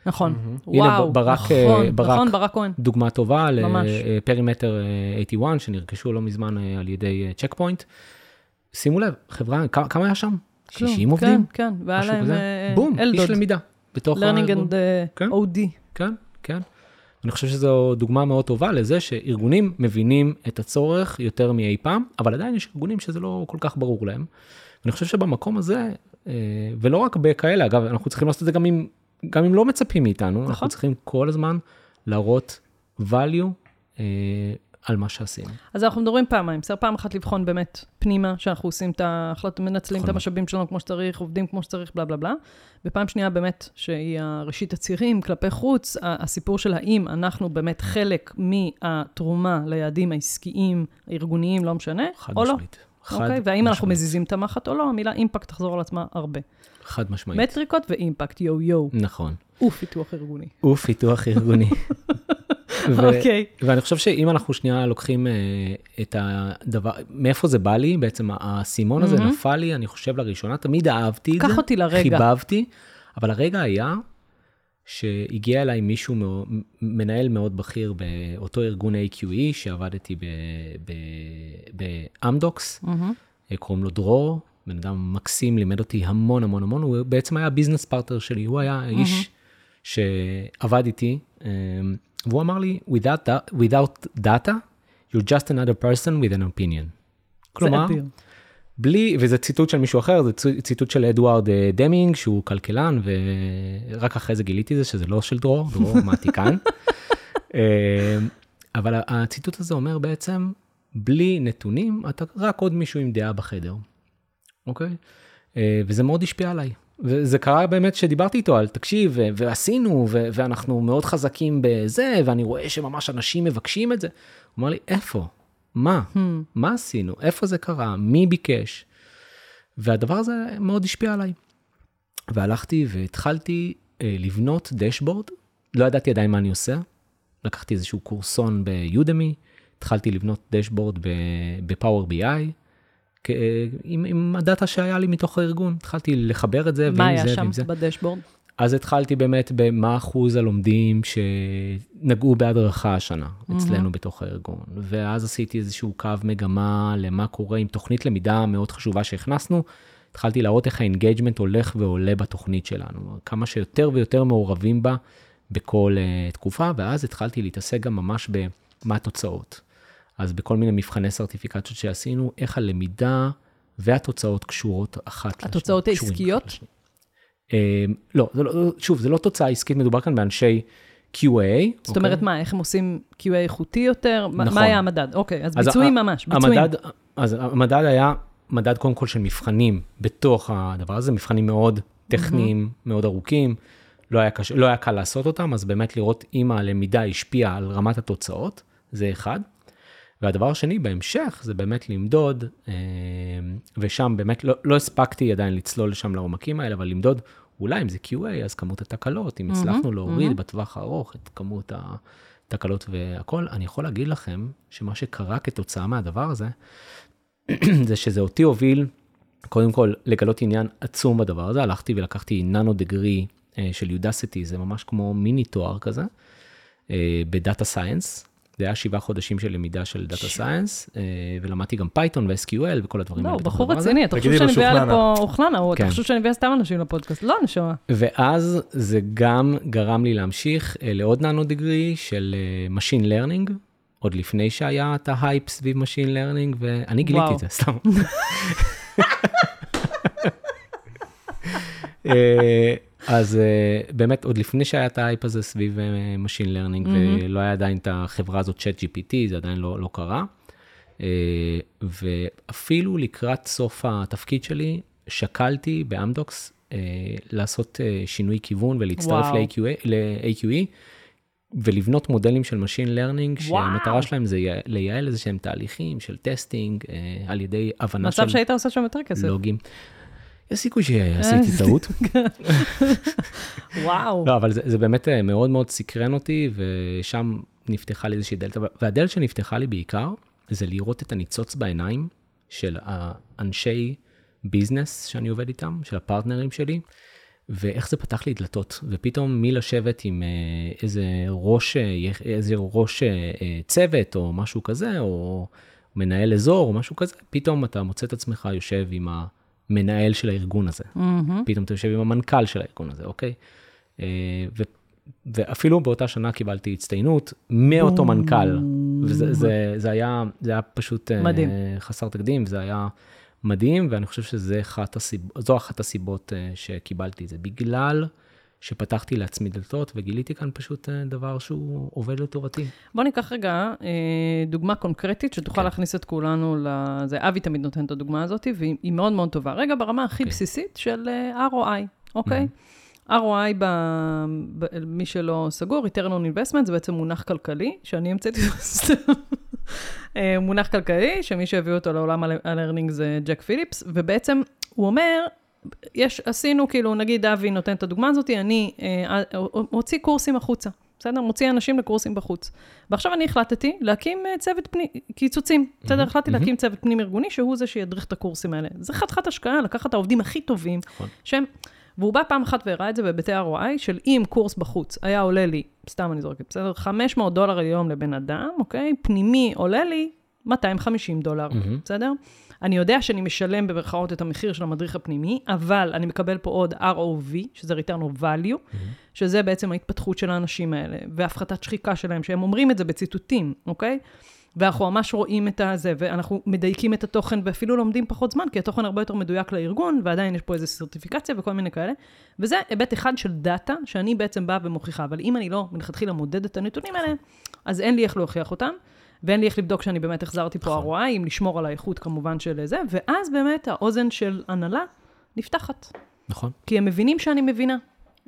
נכון. הנה, וואו, ברק, אה, נכון, ברק. נכון, ברק כהן. דוגמה טובה ממש. לפרימטר 81, שנרכשו לא מזמן על ידי צ'ק פוינט. שימו לב, חברה, כמה היה שם? כלום. 60 עובדים? כן, כן, והיה להם כזה? אה, בום, אלדוד. איש למידה. בתוך learning and אה, כן. OD. כן, כן. אני חושב שזו דוגמה מאוד טובה לזה שארגונים מבינים את הצורך יותר מאי פעם, אבל עדיין יש ארגונים שזה לא כל כך ברור להם. אני חושב שבמקום הזה, אה, ולא רק בכאלה, אגב, אנחנו צריכים לעשות את זה גם אם, גם אם לא מצפים מאיתנו, נכון. אנחנו צריכים כל הזמן להראות value על מה שעשינו. אז אנחנו מדברים פעמיים. בסדר, פעם אחת לבחון באמת פנימה, שאנחנו עושים את ההחלטות, מנצלים את. המשאבים שלנו כמו שצריך, עובדים כמו שצריך, בלה בלה בלה. ופעם שנייה באמת, שהיא הראשית הצירים, כלפי חוץ, הסיפור של האם אנחנו באמת חלק מהתרומה ליעדים העסקיים, הארגוניים, לא משנה, או לא. משמעית. חד אוקיי? והאם אנחנו משמעית. מזיזים את המחט או לא, המילה אימפקט תחזור על עצמה הרבה. חד משמעית. מטריקות ואימפקט, יו-יו, נכון. ופיתוח ארגוני. ופיתוח ארגוני. ו- אוקיי. ואני חושב שאם אנחנו שנייה לוקחים אה, את הדבר, מאיפה זה בא לי, בעצם האסימון הזה מהמם. נפל לי, אני חושב לראשונה, תמיד אהבתי את זה. קח אותי לרגע. חיבבתי, אבל הרגע היה שהגיע אליי מישהו, מנהל מאוד בכיר באותו ארגון AQE, שעבדתי באמדוקס, מהמם. אה, קוראים לו דרור, בן אדם מקסים, לימד אותי המון המון המון, הוא בעצם היה business partner שלי, הוא היה האיש שעבד איתי, אה, והוא אמר לי, without, da- without data, you're just another person with an opinion. כלומר. בלי, וזה ציטוט של מישהו אחר, זה ציטוט של אדוארד אה, דמינג, שהוא כלכלן, ורק אחרי זה גיליתי זה שזה לא של דרור, דרור, מעתיקן. אה, אבל הציטוט הזה אומר בעצם, בלי נתונים, אתה רק עוד מישהו עם דעה בחדר, אוקיי? אה, וזה מאוד השפיע עליי. וזה קרה באמת שדיברתי איתו על, תקשיב, ועשינו, ו- ואנחנו מאוד חזקים בזה, ואני רואה שממש אנשים מבקשים את זה. הוא אמר לי, איפה? מה? Hmm. מה עשינו? איפה זה קרה? מי ביקש? והדבר הזה מאוד השפיע עליי. והלכתי והתחלתי אה, לבנות דשבורד, לא ידעתי עדיין מה אני עושה. לקחתי איזשהו קורסון ביודמי, התחלתי לבנות דשבורד בפאוור בי-איי, עם, עם הדאטה שהיה לי מתוך הארגון, התחלתי לחבר את זה, מה ועם היה זה שם ועם זה. בדשבורד? אז התחלתי באמת במה אחוז הלומדים שנגעו בהדרכה השנה אצלנו בתוך הארגון. ואז עשיתי איזשהו קו מגמה למה קורה עם תוכנית למידה מאוד חשובה שהכנסנו. התחלתי להראות איך ה-engagement הולך ועולה בתוכנית שלנו, כמה שיותר ויותר מעורבים בה בכל uh, תקופה, ואז התחלתי להתעסק גם ממש במה התוצאות. אז בכל מיני מבחני סרטיפיקציות שעשינו, איך הלמידה והתוצאות קשורות אחת לשנייה. התוצאות העסקיות? אמ, לא, זה לא, שוב, זה לא תוצאה עסקית, מדובר כאן באנשי QA. זאת אומרת, מה, איך הם עושים QA איכותי יותר? נכון. מה היה המדד? אוקיי, אז אז ביצועים ה- ממש, ביצועים. המדד, אז המדד היה מדד קודם כל של מבחנים בתוך הדבר הזה, מבחנים מאוד טכניים, מאוד ארוכים, לא היה, קשה, לא היה קל לעשות אותם, אז באמת לראות אם הלמידה השפיעה על רמת התוצאות, זה אחד. והדבר השני, בהמשך, זה באמת למדוד, אה, ושם באמת לא, לא הספקתי עדיין לצלול לשם לעומקים האלה, אבל למדוד, אולי אם זה QA, אז כמות התקלות, אם הצלחנו להוריד בטווח הארוך את כמות התקלות והכל, אני יכול להגיד לכם שמה שקרה כתוצאה מהדבר הזה, זה שזה אותי הוביל, קודם כל, לגלות עניין עצום בדבר הזה. הלכתי ולקחתי ננו דגרי אה, של יודסיטי, זה ממש כמו מיני תואר כזה, אה, בדאטה סייאנס. זה היה שבעה חודשים של למידה של דאטה סייאנס, ולמדתי גם פייתון ו-SQL וכל הדברים לא, האלה. הוא בתוך בחור. רציני, אתה חושב לו שאני מביאה. לפה אוכלנה, או אתה כן. חושב שאני מביאה סתם אנשים לפודקאסט? לא, נשמה. ואז זה גם גרם לי להמשיך אה, לעוד nano degree של אה, Machine Learning, עוד לפני שהיה את ה-hype סביב Machine Learning, ואני גיליתי. את זה, סתם. אז אה, באמת, עוד לפני שהיה את ה-hype הזה סביב אה, Machine Learning, ולא היה עדיין את החברה הזאת, Chat GPT, זה עדיין לא, לא קרה. אה, ואפילו לקראת סוף התפקיד שלי, שקלתי באמדוקס לעשות שינוי כיוון ולהצטרף וואו. ל-AQE, ולבנות מודלים של Machine Learning, וואו. שהמטרה שלהם זה לייעל איזה שהם תהליכים של testing, על ידי הבנה של מצב שהיית עושה שם יותר כסף. לוגים. יש סיכוי שעשיתי טעות. וואו. לא, אבל זה, זה באמת אה, מאוד מאוד סקרן אותי, ושם נפתחה לי איזושהי דלת, והדלת שנפתחה לי בעיקר, זה לראות את הניצוץ בעיניים של האנשי ביזנס שאני עובד איתם, של הפרטנרים שלי, ואיך זה פתח לי דלתות, ופתאום מלשבת עם אה, איזה ראש, אה, איזה ראש אה, אה, צוות או משהו כזה, או מנהל אזור או משהו כזה, פתאום אתה מוצא את עצמך יושב עם המנהל של הארגון הזה. מהמם. פתאום אתה יושב עם המנכ"ל של הארגון הזה, אוקיי? אה, ו, ואפילו באותה שנה קיבלתי הצטיינות מאותו מנכ"ל, וזה זה, זה היה, זה היה פשוט אה, מדהים. חסר תקדים, וזה היה מדהים, ואני חושב שזו אחת הסיבות, זו אחת הסיבות אה, שקיבלתי את זה, בגלל שפתחתי לעצמי דלתות, וגיליתי כאן פשוט אה, דבר שהוא עובד לטובתי. בוא ניקח רגע אה, דוגמה קונקרטית שתוכל כן. להכניס את כולנו לזה. אבי תמיד נותן את הדוגמה הזאת, והיא היא מאוד מאוד טובה. רגע, ברמה הכי אוקיי. בסיסית של אה, ROI, אוקיי? ROI, ב, ב, מי שלא סגור, return on investment, זה בעצם מונח כלכלי, שאני המצאתי אותו סתם. מונח כלכלי, שמי שהביא אותו לעולם ה-learning זה ג'ק פיליפס, ובעצם הוא אומר, יש, עשינו, כאילו, נגיד אבי נותן את הדוגמה הזאת, אני אה, אה, מוציא קורסים החוצה, בסדר? מוציא אנשים לקורסים בחוץ. ועכשיו אני החלטתי להקים אה, צוות פנים, קיצוצים, בסדר? החלטתי להקים צוות פנים ארגוני, שהוא זה שידריך את הקורסים האלה. זה חתיכת השקעה, לקחת את העובדים הכי טובים, נכון. שהם... והוא בא פעם אחת והראה את זה בהיבטי ROI, של אם קורס בחוץ היה עולה לי, סתם אני זורקת, בסדר? 500 דולר ליום לבן אדם, אוקיי? פנימי עולה לי 250 דולר, מהמם. בסדר? אני יודע שאני משלם במרכאות את המחיר של המדריך הפנימי, אבל אני מקבל פה עוד ROV, שזה return of value, שזה בעצם ההתפתחות של האנשים האלה, והפחתת שחיקה שלהם, שהם אומרים את זה בציטוטים, אוקיי? ואנחנו ממש רואים את הזה, ואנחנו מדייקים את התוכן, ואפילו לומדים פחות זמן, כי התוכן הרבה יותר מדויק לארגון, ועדיין יש פה איזו סרטיפיקציה וכל מיני כאלה. וזה היבט אחד של דאטה, שאני בעצם באה ומוכיחה, אבל אם אני לא מלכתחילה מודד את הנתונים האלה, אז אין לי איך להוכיח אותם, ואין לי איך לבדוק שאני באמת החזרתי פה נכון. ROI, אם לשמור על האיכות כמובן של זה, ואז באמת האוזן של הנהלה נפתחת. נכון? כי הם מבינים שאני מבינה.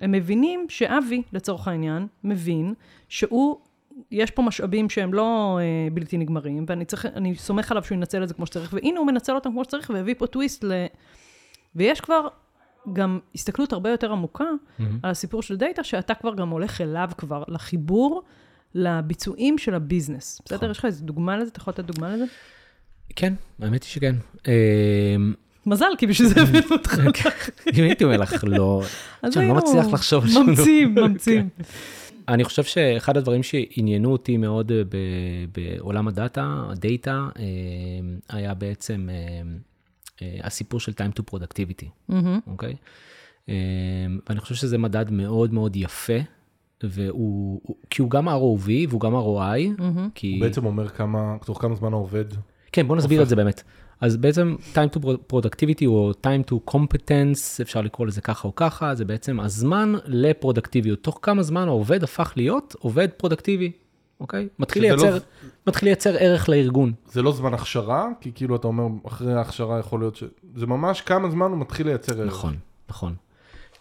הם מבינים שאבי, לצורך העניין, מבין שהוא, יש פה משאבים שהם לא אה, בלתי נגמרים, ואני צריך, אני סומך עליו שהוא ינצל את זה כמו שצריך, והנה הוא מנצל אותם כמו שצריך, והביא פה טוויסט ל... ויש כבר גם הסתכלות הרבה יותר עמוקה מהמם. על הסיפור של דאטה, שאתה כבר גם הולך אליו כבר, לחיבור, לביצועים של ה-business. בסדר? נכון. יש לך איזה דוגמה לזה? אתה יכול לתת דוגמה לזה? כן, האמת היא שכן. אה, מזל, כי בשביל זה הבאנו אותך. אם הייתי אומר לך לא, אז שאני לא מצליח לחשוב על שום דבר. ממציאים, ממציאים. אני חושב שאחד הדברים שעניינו אותי מאוד אה, בעולם הדאטה, הדאטה, אה, היה בעצם אה, אה, הסיפור של time to productivity. אוקיי? ואני חושב שזה מדד מאוד מאוד יפה, והוא, הוא- כי הוא גם ROV והוא גם ROI, מהמם. כי... הוא בעצם אומר כמה, תוך כמה זמן העובד. כן, בוא נסביר הופך. את זה באמת. אז בעצם time to productivity או time to competence, אפשר לקרוא לזה ככה או ככה, זה בעצם הזמן לפרודקטיביות. תוך כמה זמן העובד הפך להיות עובד פרודקטיבי, אוקיי? מתחיל לא- לייצר, מתחיל לייצר ערך לארגון. זה לא זמן הכשרה, כי כאילו אתה אומר, אחרי ההכשרה יכול להיות ש... זה ממש כמה זמן הוא מתחיל לייצר ערך. נכון, נכון.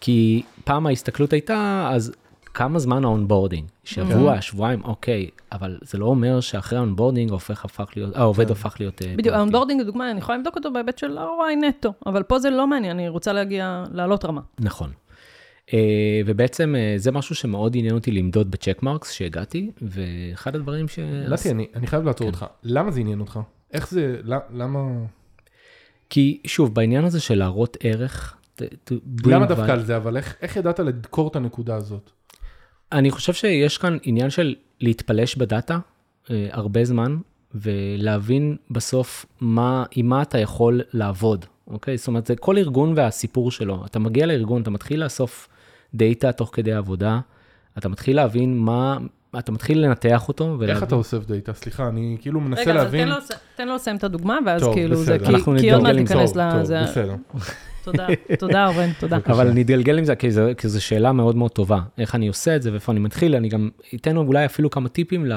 כי פעם ההסתכלות הייתה, אז כמה זמן ה-onboarding? שבוע, שבועיים, אוקיי, אבל זה לא אומר שאחרי ה-onboarding הופך, הפך להיות, העובד הפך להיות... אה, בדיוק. ה-onboarding, לדוגמה, אני יכולה לבדוק אותו בהיבט של ROI נטו, אבל פה זה לא מעניין, אני רוצה להגיע, לעלות רמה. נכון. אה, ובעצם אה, זה משהו שמאוד עניין אותי למדוד בצ'ק מרקס שהגעתי, ואחד הדברים ש... נתי, אני, אני חייב לעצור כן. אותך. למה זה עניין אותך? איך זה, למה- למה... כי שוב, בעניין הזה של להראות ערך, למה דווקא על זה? אבל איך, איך ידעת לדקור את הנקודה הזאת? אני חושב שיש כאן עניין של להתפלש בדאטה אה, הרבה זמן, ולהבין בסוף מה, עם מה אתה יכול לעבוד, אוקיי? זאת אומרת, זה כל ארגון והסיפור שלו. אתה מגיע לארגון, אתה מתחיל לאסוף דאטה תוך כדי עבודה, אתה מתחיל להבין מה, אתה מתחיל לנתח אותו, איך ולהבין... אתה אוסף דאטה? סליחה, אני כאילו מנסה רגע, להבין. לו- תן לו לסיים את הדוגמה, ואז טוב, כאילו זה, בסדר. אנחנו כי עוד מעט ניכנס זור. טוב, לזה. בסדר. תודה, תודה, אורן, תודה. אבל אני אתגלגל עם זה, כי זה- כי זו שאלה מאוד מאוד טובה. איך אני עושה את זה ואיפה אני מתחיל, אני גם אתן אולי אפילו כמה טיפים ל-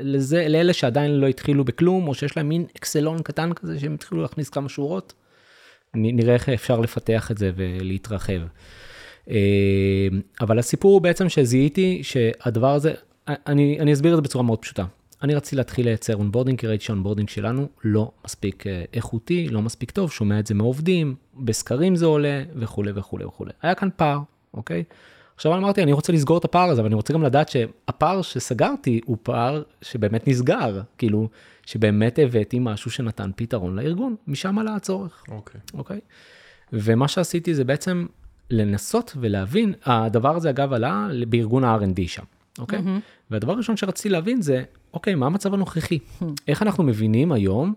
לזה, לאלה שעדיין לא התחילו בכלום, או שיש להם מין אקסלון קטן כזה, שהם התחילו להכניס כמה שורות. נראה איך אפשר לפתח את זה ולהתרחב. אה, אבל הסיפור הוא בעצם שזיהיתי שהדבר הזה, אני, אני אסביר את זה בצורה מאוד פשוטה. אני רציתי להתחיל לייצר אונבורדינג, כי ראיתי שהאונבורדינג שלנו לא מספיק אה, איכותי, לא מספיק טוב, שומע את זה מעובדים, בסקרים זה עולה וכולי וכולי וכולי. היה כאן פער, אוקיי? עכשיו אמרתי, אני רוצה לסגור את הפער הזה, אבל אני רוצה גם לדעת שהפער שסגרתי הוא פער שבאמת נסגר, כאילו, שבאמת הבאתי משהו שנתן פתרון לארגון, משם עלה הצורך. אוקיי. אוקיי? ומה שעשיתי זה בעצם לנסות ולהבין, הדבר הזה אגב עלה בארגון ה-R&D שם, אוקיי? מהמם. והדבר הראשון שרציתי להבין זה, אוקיי, מה המצב הנוכחי? איך אנחנו מבינים היום,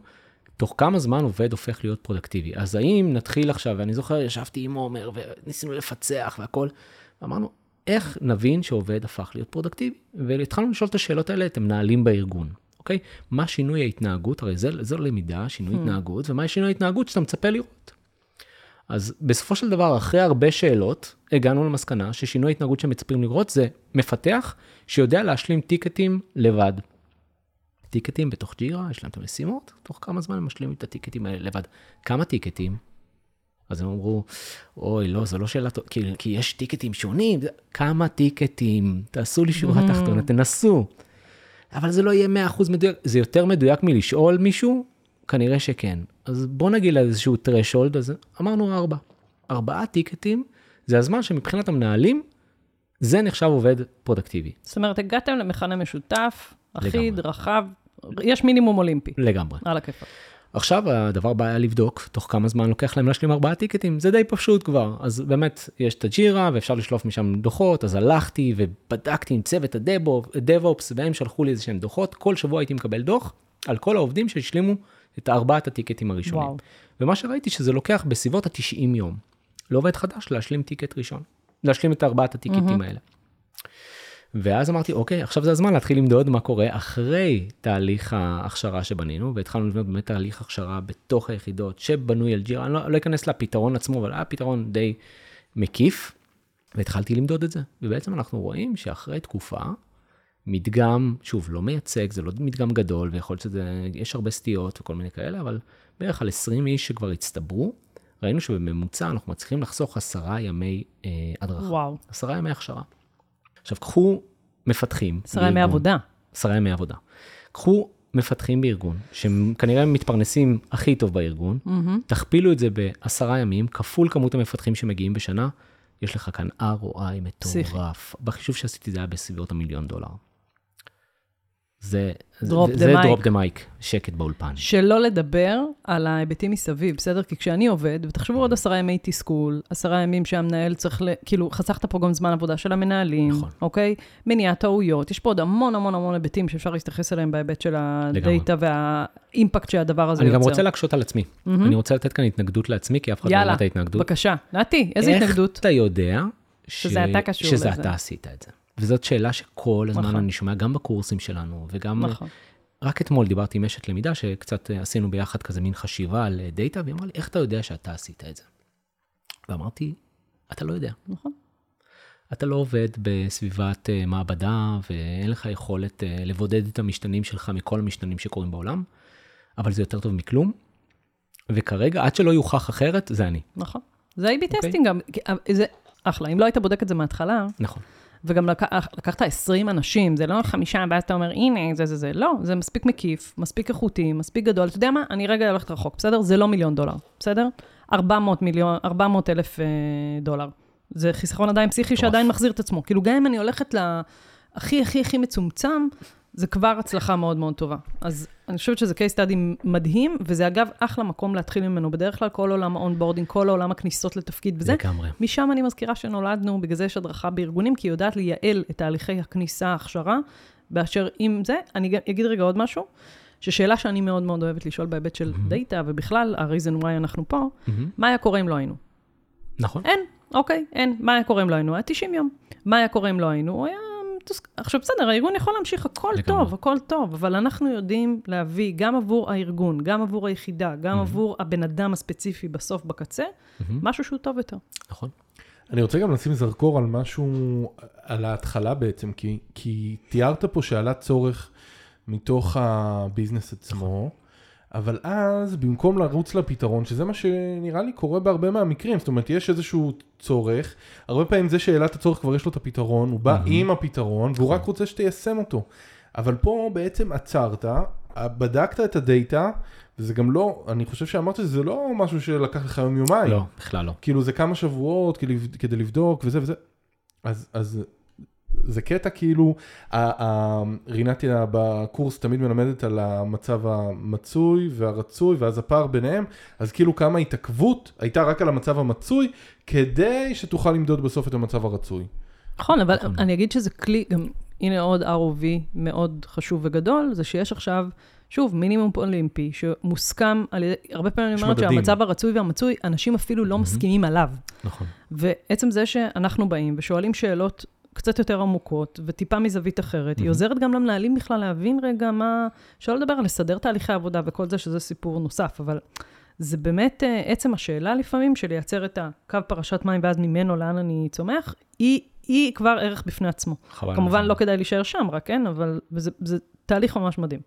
תוך כמה זמן עובד הופך להיות פרודקטיבי? אז האם נתחיל עכשיו, ואני זוכר, ישבתי עם עומר וניסינו לפצח והכל, ואמרנו, איך נבין שעובד הפך להיות פרודקטיבי? והתחלנו לשאול את השאלות האלה את המנהלים בארגון, אוקיי? מה שינוי ההתנהגות? הרי זה, זו למידה, שינוי התנהגות, ומה שינוי ההתנהגות שאתה מצפה לראות? אז בסופו של דבר, אחרי הרבה שאלות, הגענו למסקנה ששינוי ההתנהגות שמצפים לראות זה מפתח שיודע להשלים טיקטים לבד. טיקטים בתוך ג'ירה, יש להם את המשימות, תוך כמה זמן הם משלימים את הטיקטים האלה לבד. כמה טיקטים? אז הם אמרו, אוי, לא, זו לא שאלה טובה, כי, כי יש טיקטים שונים, כמה טיקטים? תעשו לי שורה תחתונה, תנסו. אבל זה לא יהיה 100% מדויק, זה יותר מדויק מלשאול מישהו? כנראה שכן. אז בוא נגיד איזשהו threshold, אז אמרנו ארבע. ארבעה טיקטים, זה הזמן שמבחינת המנהלים, זה נחשב עובד פרודקטיבי. זאת אומרת, הגעתם למכנה משותף, אחיד, לגמרי. רחב, יש מינימום אולימפי, לגמרי. על הכיפאק. עכשיו הדבר הבא היה לבדוק תוך כמה זמן לוקח להם להשלים ארבעה טיקטים, זה די פשוט כבר. אז באמת, יש את הג'ירה ואפשר לשלוף משם דוחות, אז הלכתי ובדקתי עם צוות הדב-אופס, והם שלחו לי איזה שהם דוחות, כל שבוע הייתי מקבל דוח על כל העובדים שהשלימו את ארבעת הטיקטים הראשונים. וואו. ומה שראיתי שזה לוקח בסביבות ה-90 יום לעובד חדש להשלים טיקט ראשון, להשלים את ארבעת הטיקטים האלה. ואז אמרתי, אוקיי, עכשיו זה הזמן להתחיל למדוד מה קורה אחרי תהליך ההכשרה שבנינו, והתחלנו לבנות באמת תהליך הכשרה בתוך היחידות שבנוי על ג'ירה, אני לא, לא אכנס לפתרון עצמו, אבל היה פתרון די מקיף, והתחלתי למדוד את זה. ובעצם אנחנו רואים שאחרי תקופה, מדגם, שוב, לא מייצג, זה לא מדגם גדול, ויכול להיות שזה, יש הרבה סטיות וכל מיני כאלה, אבל בערך על 20 איש שכבר הצטברו, ראינו שבממוצע אנחנו מצליחים לחסוך עשרה ימי אה, הדרכה. וואו, עשרה ימי הכשרה. עכשיו, קחו מפתחים. עשרה ימי. עבודה. עשרה ימי עבודה. קחו מפתחים בארגון, שהם כנראה מתפרנסים הכי טוב בארגון, מהמם. תכפילו את זה בעשרה ימים, כפול כמות המפתחים שמגיעים בשנה, יש לך כאן ROI. מטורף. בחישוב שעשיתי זה היה בסביבות המיליון דולר. זה Drop זה- the זה. drop the mic, שקט באולפן. שלא לדבר על ההיבטים מסביב, בסדר? כי כשאני עובד, ותחשבו עוד עשרה ימי תסכול, עשרה ימים שהמנהל צריך, ל... כאילו, חסכת פה גם זמן עבודה של המנהלים, נכון. אוקיי? מניעת טעויות, יש פה עוד המון המון המון היבטים שאפשר להסתכל אליהם בהיבט של הדאטה וה impact שהדבר הזה אני יוצר. גם רוצה להקשות על עצמי. מהמם. אני רוצה לתת כאן התנגדות לעצמי, כי אף אחד לא יאללה, אמר את ההתנגדות. בבקשה. נתי, איזה איך התנגדות? אתה יודע ש... שזה אתה קשור שזה לזה. אתה עשית את זה? וזאת שאלה שכל הזמן נכון. אני שומע, גם בקורסים שלנו, וגם... נכון. רק אתמול דיברתי עם אשת למידה, שקצת אה, עשינו ביחד כזה מין חשיבה על דאטה, והיא אמרה לי, איך אתה יודע שאתה עשית את זה? ואמרתי, אתה לא יודע. נכון. אתה לא עובד בסביבת אה, מעבדה, ואין לך יכולת אה, לבודד את המשתנים שלך מכל המשתנים שקורים בעולם, אבל זה יותר טוב מכלום. וכרגע, עד שלא יוכח אחרת, זה אני. נכון. זה A-B אוקיי. testing גם, כי- אה, זה אחלה. אם לא היית בודק את זה מההתחלה, נכון. וגם לק... לקחת 20 אנשים, זה לא חמישה, ואז אתה אומר, הנה, זה זה זה. לא, זה מספיק מקיף, מספיק איכותי, מספיק גדול. אתה יודע מה? אני רגע הולכת רחוק, בסדר? זה לא מיליון דולר, בסדר? 400 מיליון, 400 אלף אה, דולר. זה חיסכון עדיין פסיכי. שעדיין מחזיר את עצמו. כאילו, גם אם אני הולכת להכי הכי הכי מצומצם, זה כבר הצלחה מאוד מאוד טובה. אז אני חושבת שזה case study מדהים, וזה אגב אחלה מקום להתחיל ממנו. בדרך כלל כל עולם האונבורדינג, כל עולם הכניסות לתפקיד וזה, לגמרי. משם אני מזכירה שנולדנו, בגלל זה יש הדרכה בארגונים, כי היא יודעת לייעל את תהליכי הכניסה, ההכשרה, באשר עם זה. אני אגיד רגע עוד משהו, ששאלה שאני מאוד מאוד אוהבת לשאול בהיבט של דאטה, ובכלל, ה-reason why אנחנו פה, מהמם. מה היה קורה אם לא היינו? נכון. אין, אוקיי, אין. מה היה קורה אם לא היינו? היה 90 יום. מה היה קורה אם לא היינו? הוא היה מתוסכ... עכשיו בסדר, הארגון יכול להמשיך, הכל לגמרי. טוב, הכל טוב, אבל אנחנו יודעים להביא גם עבור הארגון, גם עבור היחידה, גם מהמם. עבור הבן אדם הספציפי בסוף בקצה, מהמם, משהו שהוא טוב יותר. נכון. אני רוצה גם לשים זרקור על משהו, על ההתחלה בעצם, כי, כי תיארת פה שעלה צורך מתוך הביזנס עצמו, אבל אז במקום לרוץ לפתרון, שזה מה שנראה לי קורה בהרבה מהמקרים, זאת אומרת יש איזשהו צורך, הרבה פעמים זה שהעלה את הצורך כבר יש לו את הפתרון, הוא בא מהמם. עם הפתרון והוא רק רוצה שתיישם אותו. אבל פה בעצם עצרת, בדקת את הדאטה, וזה גם לא, אני חושב שאמרת שזה לא משהו שלקח לך יום יומיים. לא, בכלל לא. כאילו זה כמה שבועות כדי, כדי לבדוק וזה וזה. אז, אז זה קטע כאילו, רינתיה בקורס תמיד מלמדת על המצב המצוי והרצוי ואז הפער ביניהם, אז כאילו כמה התעכבות הייתה רק על המצב המצוי, כדי שתוכל למדוד בסוף את המצב הרצוי. נכון, אבל נכון. אני אגיד שזה כלי, גם הנה עוד ROV מאוד חשוב וגדול, זה שיש עכשיו, שוב, מינימום אולימפי, שמוסכם על ידי, הרבה פעמים אני אומרת. שהמצב הרצוי והמצוי, אנשים אפילו לא. מסכימים עליו. נכון. ועצם זה שאנחנו באים ושואלים שאלות קצת יותר עמוקות, וטיפה מזווית אחרת, היא מהמם. עוזרת גם למנהלים בכלל להבין רגע מה... שלא לדבר על לסדר תהליכי עבודה וכל זה, שזה סיפור נוסף, אבל זה באמת אה, עצם השאלה לפעמים, של לייצר את הקו פרשת מים ואז ממנו לאן אני צומח, היא, היא כבר ערך בפני עצמו. חבל. כמובן הזמן. לא כדאי להישאר שם רק, כן? אבל זה, זה תהליך ממש מדהים.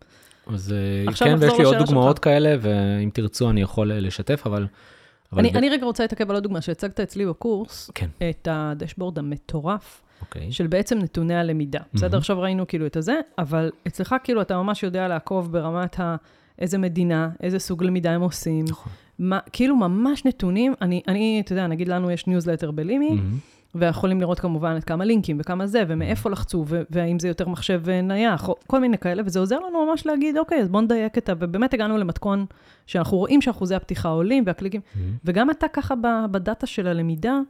אז אה, כן, ויש לי עוד דוגמאות שלך. כאלה, ואם תרצו אני יכול אה, לשתף, אבל... אבל אני, ב- אני רגע רוצה להתעכב על עוד דוגמה, שהצגת אצלי בקורס, כן, את הדשבורד המטורף אוקיי. של בעצם נתוני הלמידה. בסדר, עכשיו ראינו כאילו את הזה, אבל אצלך כאילו אתה ממש יודע לעקוב ברמת ה... איזה מדינה, איזה סוג למידה הם עושים, נכון. מה, כאילו ממש נתונים, אני, אני, אתה יודע, נגיד לנו יש ניוזלטר בלימי, מהמם. ויכולים לראות כמובן את כמה לינקים וכמה זה, ומאיפה לחצו, ו- והאם זה יותר מחשב נייח, או כל מיני כאלה, וזה עוזר לנו ממש להגיד, אוקיי, אז בואו נדייק את ה... ובאמת הגענו למתכון שאנחנו רואים שאחוזי הפתיחה עולים, והקליקים, מהמם. וגם אתה ככה בדאטה של הלמידה,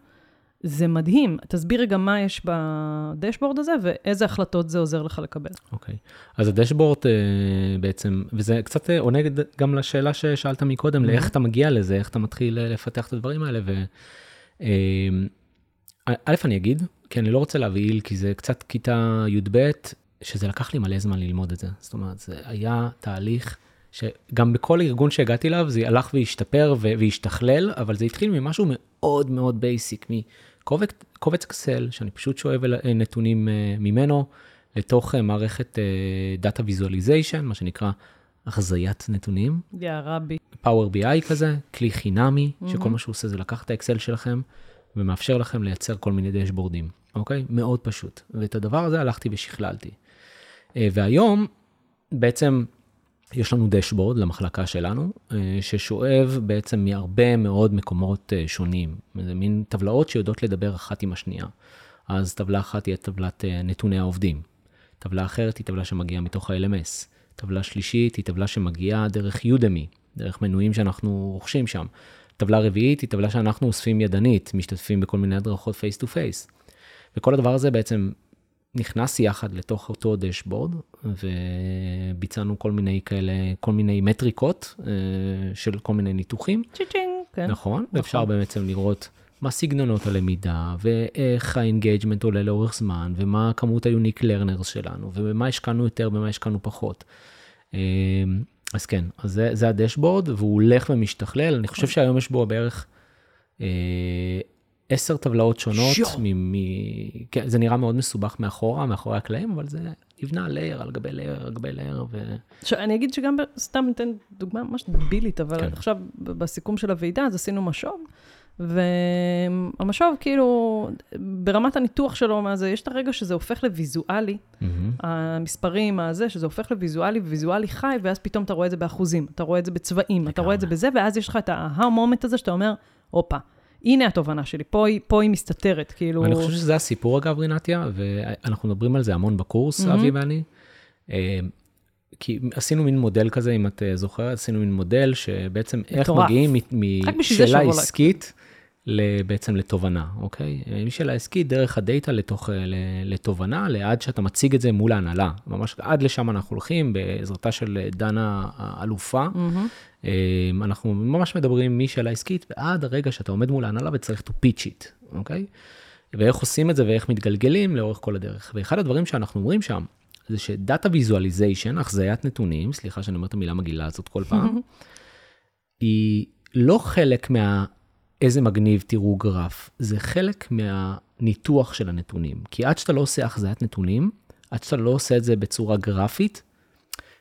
זה מדהים. תסביר רגע מה יש בדשבורד הזה, ואיזה החלטות זה עוזר לך לקבל. אוקיי. אז הדשבורד אה, בעצם, וזה קצת אה, עונה גם לשאלה ששאלת מקודם, Mhm. לאיך אתה מגיע לזה, איך אתה מתחיל אה, לפתח את הדברים האלה. ו... אה, א', אני אגיד, כי אני לא רוצה להבהיל, כי זה קצת כיתה י"ב, שזה לקח לי מלא זמן ללמוד את זה. זאת אומרת, זה היה תהליך שגם בכל ארגון שהגעתי אליו, זה הלך והשתפר והשתכלל, אבל זה התחיל ממשהו מאוד מאוד basic, מקובץ אקסל, שאני פשוט שואב אה, נתונים אה, ממנו, לתוך אה, מערכת data visualization, מה שנקרא החזיית נתונים, יא רבי. Power BI כזה, כלי חינמי, Mhm. שכל מה שהוא עושה זה לקח את האקסל שלכם ומאפשר לכם לייצר כל מיני דשבורדים, אוקיי? מאוד פשוט. ואת הדבר הזה הלכתי ושכללתי. והיום בעצם יש לנו דשבורד למחלקה שלנו, אה, ששואב בעצם מהרבה מאוד מקומות אה, שונים. זה מין טבלאות שיודעות לדבר אחת עם השנייה. אז טבלה אחת תהיה טבלת אה, נתוני העובדים. טבלה אחרת היא טבלה שמגיעה מתוך ה-LMS. טבלה שלישית היא טבלה שמגיעה דרך יודמי, דרך מנויים שאנחנו רוכשים שם. טבלה רביעית היא טבלה שאנחנו אוספים ידנית, משתתפים בכל מיני הדרכות face to face. וכל הדבר הזה בעצם נכנס יחד לתוך אותו דשבורד, וביצענו כל מיני כאלה, כל מיני מטריקות אה, של כל מיני ניתוחים. צ'יצ'ינג, כן. נכון, ואפשר בעצם לראות מה סגנונות הלמידה, ואיך ה engagement עולה לאורך זמן, ומה כמות ה unique learners שלנו, ובמה השקענו יותר, במה השקענו פחות. אה, אז כן, אז זה, זה הדשבורד, והוא הולך ומשתכלל, אני חושב שהיום יש בו בערך אה, עשר טבלאות שונות. שיו. מ, מ, כן, זה נראה מאוד מסובך מאחורה, מאחורי הקלעים, אבל זה נבנה layer על גבי layer על גבי layer, ו... עכשיו, אני אגיד שגם, סתם ניתן דוגמה ממש דבילית, אבל כן. עכשיו, בסיכום של הוועידה, אז עשינו משוב, והמשוב, כאילו, ברמת הניתוח שלו, מה זה, יש את הרגע שזה הופך לוויזואלי, מהמם. המספרים, הזה, שזה הופך לוויזואלי, וויזואלי חי, ואז פתאום אתה רואה את זה באחוזים, אתה רואה את זה בצבעים, אתה רואה את זה בזה, ואז יש לך את הה moment הזה שאתה אומר, הופה, הנה התובנה שלי, פה היא, פה היא מסתתרת, כאילו... אני חושב שזה הסיפור אגב, רינתיה, ואנחנו מדברים על זה המון בקורס, מהמם. אבי ואני. אה, כי עשינו מין מודל כזה, אם את אה, זוכרת, עשינו מין מודל שבעצם איך מטורף. מגיעים משאלה שווה עסקית בעצם לתובנה, אוקיי? משאלה עסקית דרך הדאטה לתוך, אה, לתובנה, לעד שאתה מציג את זה מול ההנהלה. ממש עד לשם אנחנו הולכים, בעזרתה של אה, דנה האלופה. אה, אנחנו ממש מדברים משאלה עסקית ועד הרגע שאתה עומד מול ההנהלה וצריך to pitch it, אוקיי? ואיך עושים את זה ואיך מתגלגלים לאורך כל הדרך. ואחד הדברים שאנחנו אומרים שם, זה שדאטה ויזואליזיישן, החזיית נתונים, סליחה שאני אומר את המילה מגעילה הזאת כל פעם, היא לא חלק מה... איזה מגניב תראו גרף, זה חלק מהניתוח של הנתונים. כי עד שאתה לא עושה החזיית נתונים, עד שאתה לא עושה את זה בצורה גרפית,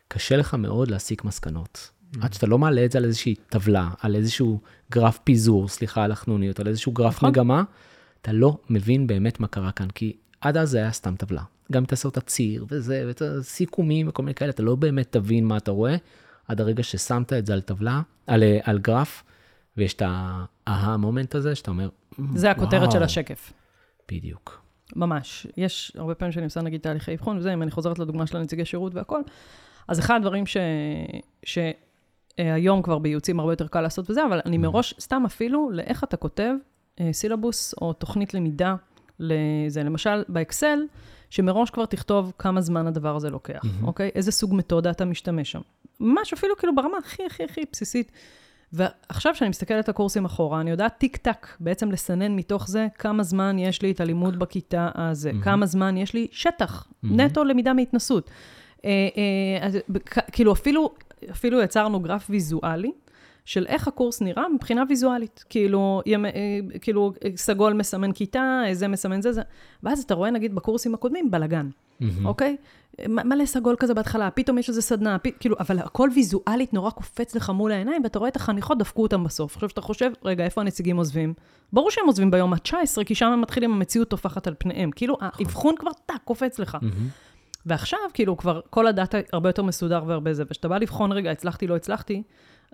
קשה לך מאוד להסיק מסקנות. Mm. עד שאתה לא מעלה את זה על איזושהי טבלה, על איזשהו גרף פיזור, סליחה על החנוניות, על איזשהו גרף נכון. מגמה, אתה לא מבין באמת מה קרה כאן, כי עד אז זה היה סתם טבלה. גם אם תעשה אותה ציר וזה, ואת הסיכומים וכל מיני כאלה, אתה לא באמת תבין מה אתה רואה, עד הרגע ששמת את זה על טבלה, על, אה, על גרף, ויש את ההמומנט הזה, שאתה אומר, זה הכותרת וואו. של השקף. בדיוק. ממש. יש הרבה פעמים שאני עושה נגיד תהליכי אבחון וזה, אם אני חוזרת לדוגמה של הנציגי שירות והכל, אז אחד הדברים ש... שהיום כבר בייעוצים הרבה יותר קל לעשות וזה, אבל אני מראש, סתם אפילו, לאיך אתה כותב אה, סילבוס או תוכנית למידה לזה. למשל, באקסל, שמראש כבר תכתוב כמה זמן הדבר הזה לוקח, אוקיי? איזה סוג מתודה אתה משתמש שם. ממש אפילו כאילו ברמה הכי הכי הכי בסיסית. ועכשיו כשאני מסתכלת על הקורסים אחורה, אני יודעת טיק טק, בעצם לסנן מתוך זה כמה זמן יש לי את הלימוד בכיתה הזה, mm-hmm. כמה זמן יש לי שטח, mm-hmm. נטו למידה מהתנסות. אה, אה, אז, כאילו אפילו, אפילו יצרנו גרף ויזואלי. של איך הקורס נראה מבחינה ויזואלית. כאילו, ימ, אה, כאילו סגול מסמן כיתה, אה, זה מסמן זה, זה. ואז אתה רואה, נגיד, בקורסים הקודמים, בלאגן, אוקיי? מלא סגול כזה בהתחלה, פתאום יש איזה סדנה, פ... כאילו, אבל הכל ויזואלית נורא קופץ לך מול העיניים, ואתה רואה את החניכות, דפקו אותם בסוף. עכשיו, שאתה חושב, רגע, איפה הנציגים עוזבים? ברור שהם עוזבים ביום ה-19, כי שם הם מתחילים, המציאות טופחת על פניהם. כאילו, האבחון כבר טאק, קופץ לך. ועכשיו, כאילו, כבר כל הדאטה הרבה יותר מסודר והרבה זה, וכשאתה בא לבחון, רגע, הצלחתי, לא הצלחתי,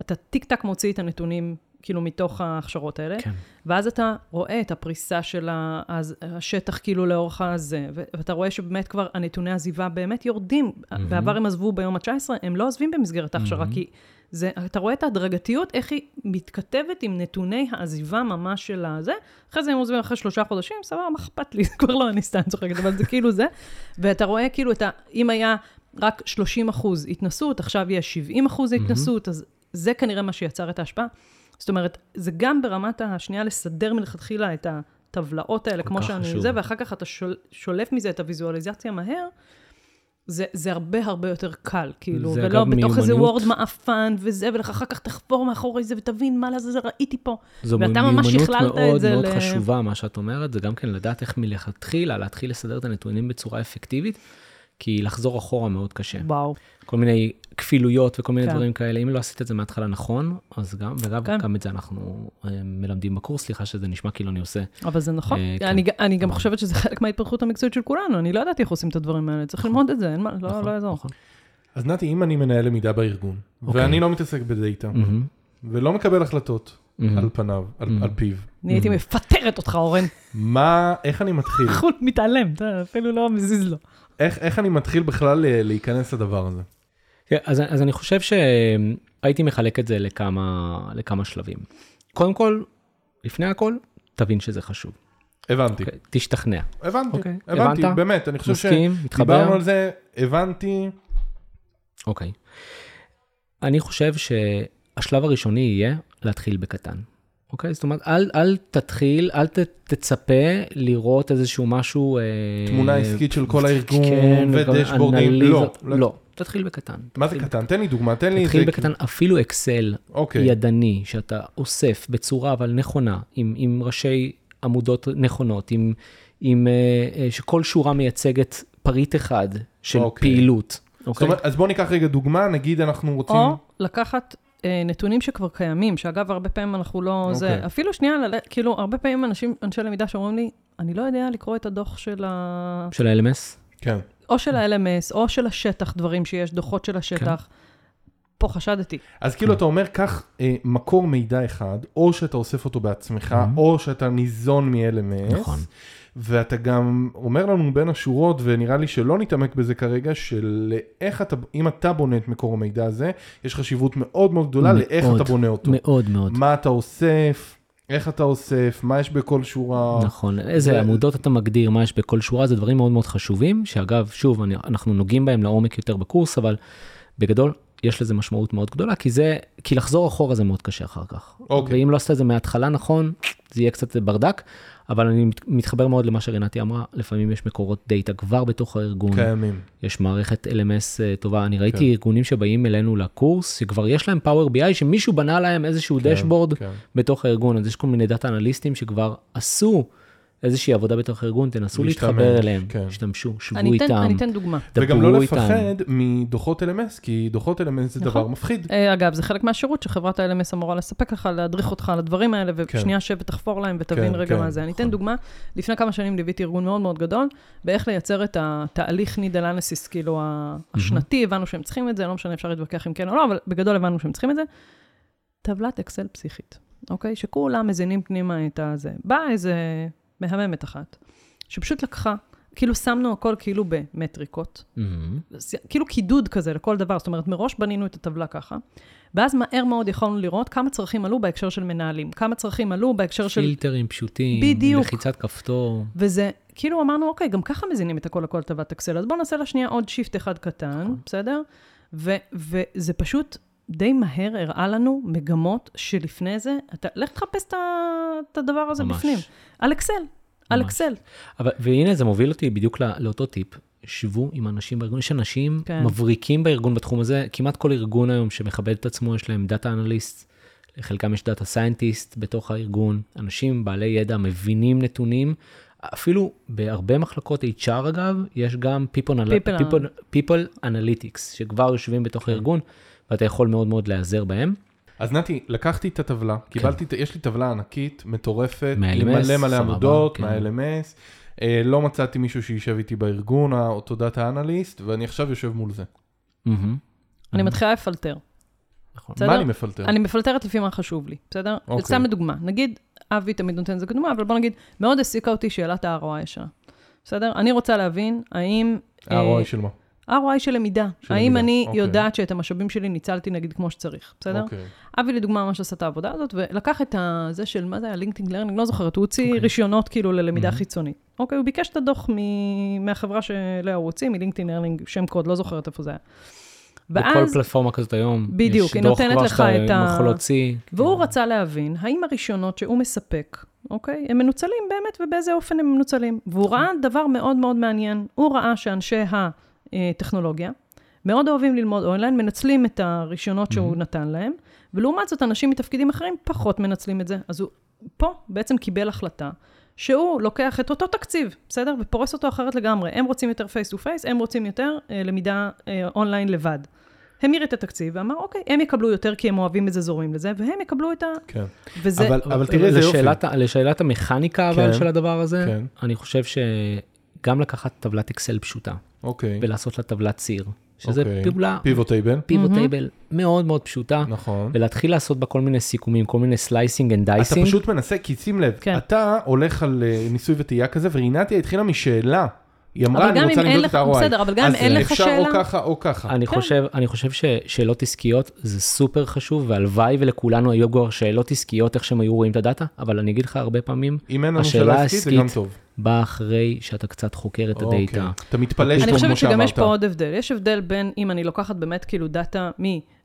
אתה טיק טק מוציא את הנתונים, כאילו, מתוך ההכשרות האלה, כן. ואז אתה רואה את הפריסה של השטח, כאילו, לאורך הזה, ואתה רואה שבאמת כבר הנתוני עזיבה באמת יורדים. בעבר הם עזבו ביום ה-19, הם לא עוזבים במסגרת ההכשרה, כי זה, אתה רואה את ההדרגתיות, איך היא מתכתבת עם נתוני העזיבה ממש של הזה. אחרי זה הם עוזבים אחרי שלושה חודשים, סבבה, מה אכפת לי? זה כבר לא אני סתם צוחקת, אבל זה כאילו זה. ואתה רואה כאילו את ה... אם היה רק 30 אחוז התנסות, עכשיו יש 70 אחוז התנסות, אז זה כנראה מה שיצר את ההשפעה. זאת אומרת, זה גם ברמת השנייה לסדר מלכתחילה את הטבלאות האלה, כמו שאני חשוב. זה, ואחר כך אתה שול, שולף מזה את הוויזואליזציה מהר. זה, זה הרבה הרבה יותר קל, כאילו, זה ולא אגב בתוך איזה מיומנות. וורד מעפן וזה, ולאחר כך תחפור מאחורי זה ותבין מה לזה, זה ראיתי פה. זו ואתה ממש מיומנות הכללת את מאוד מאוד ל- חשובה, מה שאת אומרת, זה גם כן לדעת איך מלכתחילה, להתחיל לסדר את הנתונים בצורה אפקטיבית, כי לחזור אחורה מאוד קשה. וואו. כל מיני כפילויות וכל מיני כן. דברים כאלה, אם לא עשית את זה מההתחלה נכון, אז גם, וגם כן. גם את זה אנחנו אה, מלמדים בקורס, סליחה שזה נשמע כאילו אני עושה. אבל זה נכון. אה, כן. אני, אני גם חושבת שזה חלק מההתפתחות המקצועית של כולנו, אני לא ידעתי איך עושים את הדברים האלה, צריך ללמוד את זה, אין מה, לא, נכון, לא יעזור. נכון. אז נתי, אם אני מנהל למידה בארגון, אוקיי. ואני לא מתעסק בדאטה, מהמם, ולא מקבל החלטות מהמם. על פניו, על Mhm. על פיו, אני הייתי מפטרת אותך, אורן. מה, איך אני מתחיל? חו"ל מתעלם, אתה אפילו לא מזיז לו. איך איך אני מתחיל בכלל אה, להיכנס לדבר הזה? כן, אז, אז אני חושב שהייתי מחלק את זה לכמה, לכמה שלבים. קודם כל, לפני הכל, תבין שזה חשוב. הבנתי, אוקיי? תשתכנע. הבנתי, אוקיי, הבנתי, הבנת? באמת, אני חושב מסכים? שדיברנו על זה, הבנתי, אוקיי. אני חושב שהשלב הראשוני יהיה להתחיל בקטן. אוקיי? זאת אומרת, אל, אל תתחיל, אל ת, תצפה לראות איזשהו משהו... אה, תמונה עסקית של כל הארגון, כן, ודשבורדים, אנליזות. לא, לא, תתחיל בקטן. מה זה תתחיל- קטן? תן לי דוגמה, תן לי תתחיל איזה- בקטן, אפילו אקסל אוקיי, ידני, שאתה אוסף בצורה אבל נכונה, עם, עם ראשי עמודות נכונות, עם, עם, אה, אה, שכל שורה מייצגת פריט אחד של אוקיי. פעילות. זאת אוקיי? אומרת, אז בוא ניקח רגע דוגמה, נגיד אנחנו רוצים, או לקחת אה, נתונים שכבר קיימים, שאגב, הרבה פעמים אנחנו לא... זה, אוקיי. אפילו שנייה, כאילו, הרבה פעמים אנשים, אנשי למידה שאומרים לי, אני לא יודע לקרוא את הדוח של ה... של ה-LMS? כן, או של ה-LMS, או של השטח, דברים שיש, דוחות של השטח. פה חשדתי. אז כאילו אתה אומר, קח אה, מקור מידע אחד, או שאתה אוסף אותו בעצמך, Mhm. או שאתה ניזון מ-LMS, נכון. ואתה גם אומר לנו בין השורות, ונראה לי שלא נתעמק בזה כרגע, של איך אתה, אם אתה בונה את מקור המידע הזה, יש חשיבות מאוד מאוד גדולה לאיך מאוד, אתה בונה אותו. מאוד מאוד. מה אתה אוסף, איך אתה אוסף, מה יש בכל שורה. נכון, איזה זה- עמודות אתה מגדיר, מה יש בכל שורה, זה דברים מאוד מאוד חשובים, שאגב, שוב, אני, אנחנו נוגעים בהם לעומק יותר בקורס, אבל בגדול, יש לזה משמעות מאוד גדולה, כי זה, כי לחזור אחורה זה מאוד קשה אחר כך. אוקיי. ואם לא עשית את זה מההתחלה נכון, זה יהיה קצת ברדק, אבל אני מת- מתחבר מאוד למה שרינתי אמרה, לפעמים יש מקורות דאטה כבר בתוך הארגון, קיימים. יש מערכת LMS אה, טובה. אני ראיתי כן. ארגונים שבאים אלינו לקורס, שכבר יש להם Power BI, שמישהו בנה להם איזשהו כן, dashboard כן. בתוך הארגון, אז יש כל מיני data אנליסטים שכבר עשו איזושהי עבודה בתוך הארגון, תנסו להתחבר אליהם, כן. שבו אני איתם, אני אתן דוגמה. וגם לא איתם. לפחד מדוחות LMS, כי דוחות LMS זה נכון. דבר מפחיד. אה, אגב, זה חלק מהשירות שחברת ה-LMS אמורה לספק לך, להדריך אותך על הדברים האלה, כן. ושנייה שב ותחפור להם ותבין כן, רגע כן, מה זה. אני אתן נכון. דוגמה, לפני כמה שנים ליוויתי ארגון מאוד מאוד גדול, באיך לייצר את התהליך need analysis, כאילו השנתי, הבנו שהם צריכים את זה, לא משנה, אפשר להתווכח אם כן או לא, אבל בגדול הבנו שהם צריכים את זה. טבלת אקסל פסיכית, אוקיי? שכולם מזינים פנימה את הזה. באה איזה מהממת אחת, שפשוט לקחה, כאילו שמנו הכל כאילו במטריקות. אז כאילו קידוד כזה לכל דבר, זאת אומרת, מראש בנינו את הטבלה ככה, ואז מהר מאוד יכולנו לראות כמה צרכים עלו בהקשר של מנהלים, כמה צרכים עלו בהקשר של... פילטרים פשוטים, בדיוק. לחיצת כפתור. וזה, כאילו אמרנו, אוקיי, גם ככה מזינים את הכל לכל תיבת אקסל, אז בואו נעשה לה שנייה עוד שיפט אחד קטן, בסדר? ו, וזה פשוט די מהר הראה לנו מגמות שלפני זה, אתה, לך תחפש את הדבר הזה ממש. בפנים. על אקסל, על ממש. אקסל. אבל, והנה זה מוביל אותי בדיוק לא, לאותו טיפ. שבו עם אנשים בארגון, יש אנשים כן. כן. מבריקים בארגון בתחום הזה, כמעט כל ארגון היום שמכבד את עצמו, יש להם data analyst, לחלקם יש data scientist בתוך הארגון, אנשים בעלי ידע מבינים נתונים, אפילו בהרבה מחלקות HR אגב, יש גם people, People- people, people analytics, שכבר יושבים בתוך הארגון, ואתה יכול מאוד מאוד להיעזר בהם. אז נתי, לקחתי את הטבלה, קיבלתי, את- יש לי טבלה ענקית, מטורפת, עם מלא מלא עמודות, כן. מה-LMS. אה, לא מצאתי מישהו שישב איתי בארגון, אותו דאטה אנליסט, ואני עכשיו יושב מול זה. מהמם. אני מתחילה לפלטר. נכון. בסדר? מה אני מפלטר? אני מפלטרת לפי מה חשוב לי, בסדר? אוקיי. סתם לדוגמה, נגיד, אבי תמיד נותן את זה כדוגמה, אבל בוא נגיד, מאוד העסיקה אותי שאלת ה-ROI שלה, בסדר? אני רוצה להבין האם... אה, ה-ROI של מה? ROI של למידה. של האם למידה, אני אוקיי. יודעת שאת המשאבים שלי ניצלתי נגיד כמו שצריך, בסדר? אוקיי. אבי לדוגמה ממש עשה את העבודה הזאת, ולקח את ה- זה של, מה זה היה? LinkedIn Learning? לא זוכרת, הוא הוציא אוקיי. רישיונות כאילו ללמידה Mhm. חיצונית. אוקיי, הוא ביקש את הדוח מ- מהחברה שאליה הוא הוציא, מ LinkedIn Learning, שם קוד, לא זוכרת איפה זה היה. בכל ואז, פלטפורמה כזאת היום, בדיוק, יש דוח כבר שאתה את ה- יכול להוציא. והוא כן. רצה להבין, האם הרישיונות שהוא מספק, אוקיי, הם מנוצלים באמת ובאיזה אופן הם מנוצלים. והוא ראה דבר מאוד מאוד מעניין, הוא ראה שאנשי הטכנולוגיה מאוד אוהבים ללמוד אונליין, מנצלים את הרישיונות שהוא נתן להם, ולעומת זאת, אנשים מתפקידים אחרים פחות מנצלים את זה. אז הוא פה בעצם קיבל החלטה. שהוא לוקח את אותו תקציב, בסדר? ופורס אותו אחרת לגמרי. הם רוצים יותר face to face, הם רוצים יותר אה, למידה אה, אונליין לבד. המיר את התקציב ואמר, אוקיי, הם יקבלו יותר כי הם אוהבים את זה, זורמים לזה, והם יקבלו את ה... כן. וזה... אבל- אבל תראה איזה יופי. לשאלת, המכניקה אבל כן. של הדבר הזה, כן. אני חושב שגם לקחת טבלת אקסל פשוטה אוקיי. ולעשות לה טבלת ציר, שזה אוקיי. פעולה pivot table. Pivot. Table מאוד מאוד פשוטה, נכון. ולהתחיל לעשות בה כל מיני סיכומים, כל מיני slicing and אתה dicing. פשוט מנסה, כי שים לב, כן. אתה הולך על אה, ניסוי וטעייה כזה, ורינתי התחילה משאלה. היא אמרה, אני גם רוצה אם אין למדוד את לך, ה-ROI. בסדר, אבל גם אם אז אין לך אפשר שאלה... או ככה או ככה. אני כן. חושב, אני חושב ששאלות עסקיות זה סופר חשוב, והלוואי ולכולנו היו כבר שאלות עסקיות, איך שהם היו רואים את הדאטה, אבל אני אגיד לך הרבה פעמים, אם אין לנו שאלה עסקית, זה גם טוב. בא אחרי שאתה קצת חוקר את אוקיי. הדאטה. אתה מתפלש פה, אני כמו חושבת שגם יש שאמרת. פה עוד הבדל. יש הבדל בין אם אני לוקחת באמת כאילו דאטה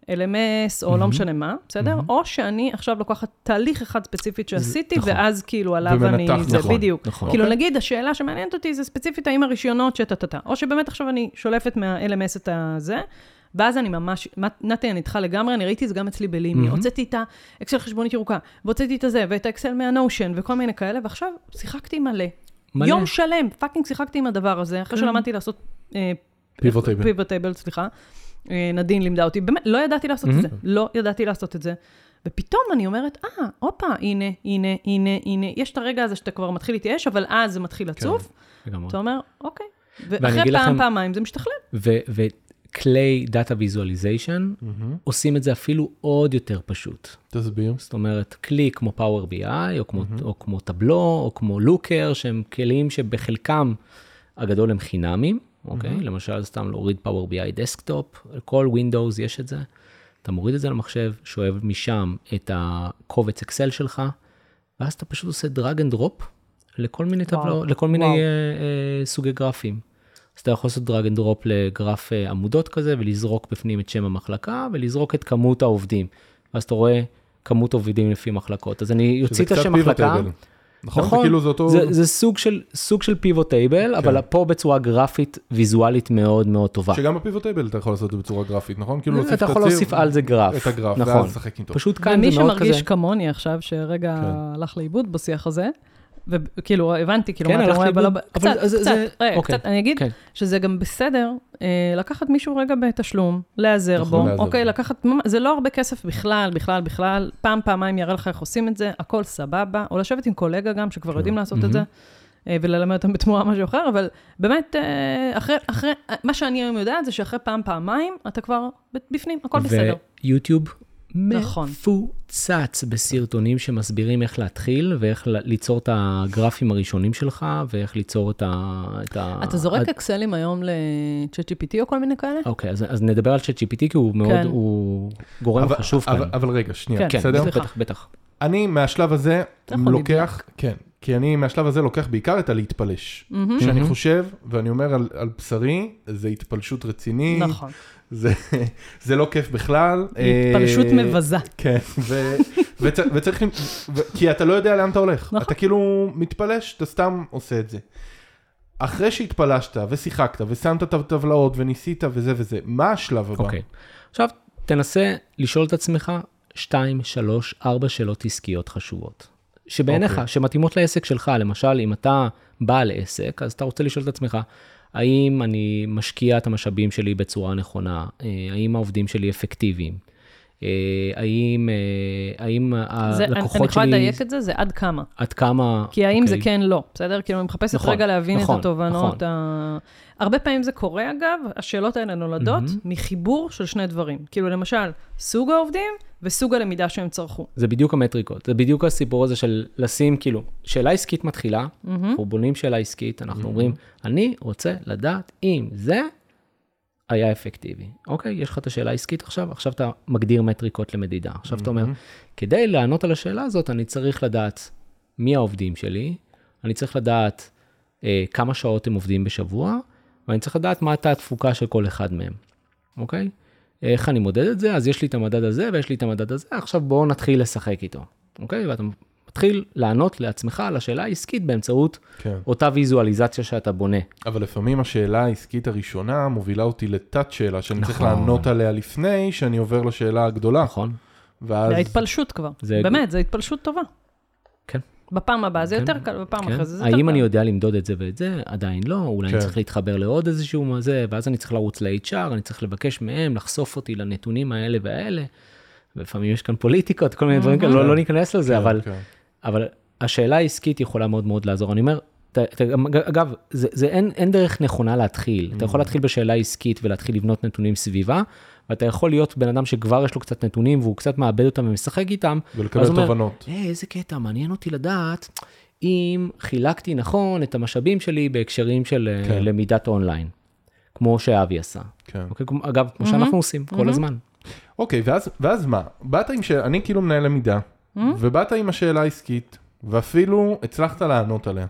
מ-LMS, או לא משנה מה, בסדר? או שאני עכשיו לוקחת תהליך אחד ספציפית שעשיתי, נכון. ואז כאילו עליו אני... זה נכון, בדיוק. נכון. כאילו אוקיי. נגיד, השאלה שמעניינת אותי זה ספציפית האם הרישיונות שטה-טה-טה. או שבאמת עכשיו אני שולפת מה-LMS את הזה. ואז אני ממש, נתי, אני איתך לגמרי, אני ראיתי את זה גם אצלי בלימי. הוצאתי את האקסל חשבונית ירוקה, והוצאתי את הזה, ואת האקסל מהנושן, וכל מיני כאלה, ועכשיו שיחקתי מלא. מלא. יום שלם, fucking שיחקתי עם הדבר הזה, אחרי כן. שלמדתי לעשות... אה, Pivot table. פיבוט טייבל, סליחה. אה, נדין לימדה אותי, באמת, לא ידעתי לעשות את זה, לא ידעתי לעשות את זה. ופתאום אני אומרת, אה, הופה, הנה, הנה, הנה, הנה, יש את הרגע הזה שאתה כבר מתחיל להתייאש, אבל אז זה מתחיל לצוף, לגמרי. אתה אומר, אוקיי. ואחרי פעם, לכם- פעמיים זה משתכלל. וכלי data visualization. עושים את זה אפילו עוד יותר פשוט. תסביר. זאת אומרת, כלי כמו Power BI, או כמו, או כמו Tableau, או כמו Looker, שהם כלים שבחלקם הגדול הם חינמים, אוקיי? למשל, סתם להוריד Power BI Desktop, כל Windows יש את זה. אתה מוריד את זה למחשב, שואב משם את הקובץ אקסל שלך, ואז אתה פשוט עושה drag and drop לכל מיני וואו, טבלאות, לכל מיני וואו. אה, אה, סוגי גרפים. אז אתה יכול לעשות drag and drop לגרף אה, עמודות כזה, ולזרוק בפנים את שם המחלקה, ולזרוק את כמות העובדים. ואז אתה רואה כמות עובדים לפי מחלקות. אז אני אוציא את השם מחלקה. Table. נכון? זה כאילו זה אותו... זה, זה סוג של, סוג של pivot table, אבל פה בצורה גרפית, ויזואלית מאוד מאוד טובה. שגם ב pivot table אתה יכול לעשות את זה בצורה גרפית, נכון? כאילו להוסיף אתה את יכול להוסיף על זה גרף. את הגרף, נכון. ואז לשחק איתו. פשוט כאן ומי זה מאוד שמרגיש כזה. כמוני עכשיו, שרגע כן. הלך לאיבוד בשיח הזה, וכאילו, הבנתי, כאילו, כן, מה אתה רואה. לאיבוד, קצת, זה- קצת, זה- רגע, אוקיי, קצת, אני אגיד כן. שזה גם בסדר אה, לקחת מישהו רגע בתשלום, להיעזר נכון, בו, להיעזר אוקיי, בו. לקחת, זה לא הרבה כסף בכלל, בכלל, בכלל, פעם, פעמיים יראה לך איך עושים את זה, הכל סבבה, או לשבת עם קולגה גם, שכבר יודעים לעשות את זה. אה, וללמד אותם בתמורה משהו אחר, אבל באמת, אה, אחרי, אחרי, מה שאני היום יודעת זה שאחרי פעם, פעמיים, אתה כבר בפנים, הכל בסדר. ויוטיוב נכון. מפוצץ בסרטונים שמסבירים איך להתחיל, ואיך ליצור את הגרפים הראשונים שלך, ואיך ליצור את ה... את ה- אתה זורק עד- אקסלים היום ל-chat GPT או כל מיני כאלה? אוקיי, אז, אז נדבר על ChatGPT, כי הוא מאוד, כן. הוא גורם אבל- חשוב אבל- כאן. אבל רגע, שנייה, כן, כן, בסדר? סליחה. בטח, בטח. אני מהשלב הזה יכול לוקח, כן, כי אני מהשלב הזה לוקח בעיקר את הלהתפלש. שאני מהמם. חושב, ואני אומר על, על בשרי, זה התפלשות רצינית, נכון. זה, זה לא כיף בכלל. התפלשות אה, מבזה. כן, וצריך, ו, כי אתה לא יודע לאן אתה הולך. נכון. אתה כאילו מתפלש, אתה סתם עושה את זה. אחרי שהתפלשת ושיחקת ושמת את הטבלאות וניסית וזה וזה, מה השלב הבא? אוקיי. עכשיו, תנסה לשאול את עצמך שתיים, שלוש, ארבע שאלות עסקיות חשובות. שבעיניך, אוקיי. שמתאימות לעסק שלך, למשל, אם אתה בעל עסק, אז אתה רוצה לשאול את עצמך, האם אני משקיע את המשאבים שלי בצורה נכונה? אה, האם העובדים שלי אפקטיביים? אה, האם, אה, האם זה- אני אני הלקוחות יכולה שלי, לדייק את זה, זה עד כמה. עד כמה... כי האם זה אוקיי. כן, לא, בסדר? כאילו, אני מחפשת נכון, רגע להבין נכון, את התובנות. נכון. ה... הרבה פעמים זה קורה, אגב, השאלות האלה נולדות מחיבור של שני דברים. כאילו, למשל, סוג העובדים וסוג הלמידה שהם צרכו. זה בדיוק המטריקות, זה בדיוק הסיפור הזה של לשים, כאילו, שאלה עסקית מתחילה, אנחנו בונים שאלה עסקית, אנחנו אומרים, אני רוצה לדעת אם זה היה אפקטיבי. אוקיי, יש לך את השאלה העסקית עכשיו, עכשיו אתה מגדיר מטריקות למדידה. עכשיו אתה אומר, כדי לענות על השאלה הזאת, אני צריך לדעת מי העובדים שלי, אני צריך לדעת אה, כמה שעות הם עובדים בשבוע, ואני צריך לדעת מה הייתה התפוקה של כל אחד מהם, אוקיי? איך אני מודד את זה? אז יש לי את המדד הזה ויש לי את המדד הזה, עכשיו בואו נתחיל לשחק איתו, אוקיי? ואתה מתחיל לענות לעצמך על השאלה העסקית באמצעות כן. אותה ויזואליזציה שאתה בונה. אבל לפעמים השאלה העסקית הראשונה מובילה אותי לתת שאלה שאני צריך נכון. לענות עליה לפני שאני עובר לשאלה הגדולה. נכון? ואז... זה ההתפלשות כבר. זה- באמת, זו התפלשות טובה. כן. בפעם הבאה זה כן, יותר קל, בפעם כן. אחרי זה זה יותר קל. האם אני יודע למדוד את זה ואת זה? עדיין לא, אולי כן. אני צריך להתחבר לעוד איזשהו מה זה, ואז אני צריך לרוץ ל-HR, אני צריך לבקש מהם לחשוף אותי לנתונים האלה והאלה. ולפעמים יש כאן פוליטיקות, כל מיני דברים כאלה, לא- לא ניכנס לזה, כן, אבל כן. אבל השאלה העסקית יכולה מאוד מאוד לעזור. אני אומר, אתה, אתה, גם- אגב, זה, זה אין, אין דרך נכונה להתחיל. אתה יכול להתחיל בשאלה עסקית ולהתחיל לבנות נתונים סביבה, ואתה יכול להיות בן אדם שכבר יש לו קצת נתונים והוא קצת מאבד אותם ומשחק איתם. ולקבל הוא אומר, תובנות. היי, איזה קטע, מעניין אותי לדעת אם חילקתי נכון את המשאבים שלי בהקשרים של כן. כן. למידת אונליין, כמו שאבי עשה. כן. אוקיי? כמו- אגב, כמו שאנחנו עושים כל הזמן. אוקיי, ואז, ואז מה? באת עם שאלה, אני כאילו מנהל למידה, ובאת עם השאלה העסקית, ואפילו הצלחת לענות עליה.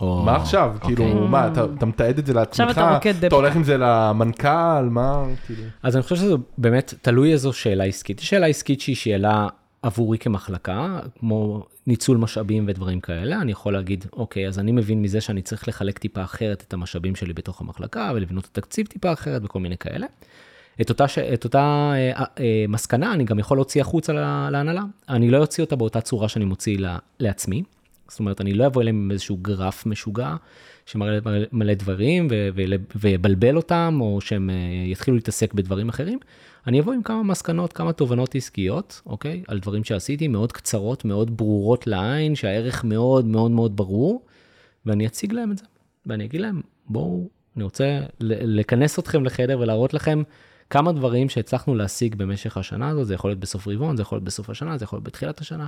או- מה עכשיו? אוקיי. כאילו, מה, אתה, אתה מתעד את זה לעצמך? אתה. אתה הולך עם זה למנכ"ל? מה, כאילו? אז אני חושב שזה באמת תלוי איזו שאלה עסקית. יש שאלה עסקית שהיא שאלה עבורי כמחלקה, כמו ניצול משאבים ודברים כאלה. אני יכול להגיד, אוקיי, אז אני מבין מזה שאני צריך לחלק טיפה אחרת את המשאבים שלי בתוך המחלקה, ולבנות את התקציב טיפה אחרת וכל מיני כאלה. את אותה, ש... את אותה אה, אה, מסקנה אני גם יכול להוציא החוצה לה- להנהלה. אני לא אוציא אותה באותה צורה שאני מוציא לה, לעצמי. זאת אומרת, אני לא אבוא אליהם עם איזשהו גרף משוגע שמראה מלא- דברים ו- ו- ויבלבל אותם, או שהם אה, יתחילו להתעסק בדברים אחרים. אני אבוא עם כמה מסקנות, כמה תובנות עסקיות, אוקיי? על דברים שעשיתי, מאוד קצרות, מאוד ברורות לעין, שהערך מאוד מאוד מאוד ברור, ואני אציג להם את זה. ואני אגיד להם, בואו, אני רוצה לכנס אתכם לחדר ולהראות לכם כמה דברים שהצלחנו להשיג במשך השנה הזאת, זה יכול להיות בסוף רבעון, זה יכול להיות בסוף השנה, זה יכול להיות בתחילת השנה.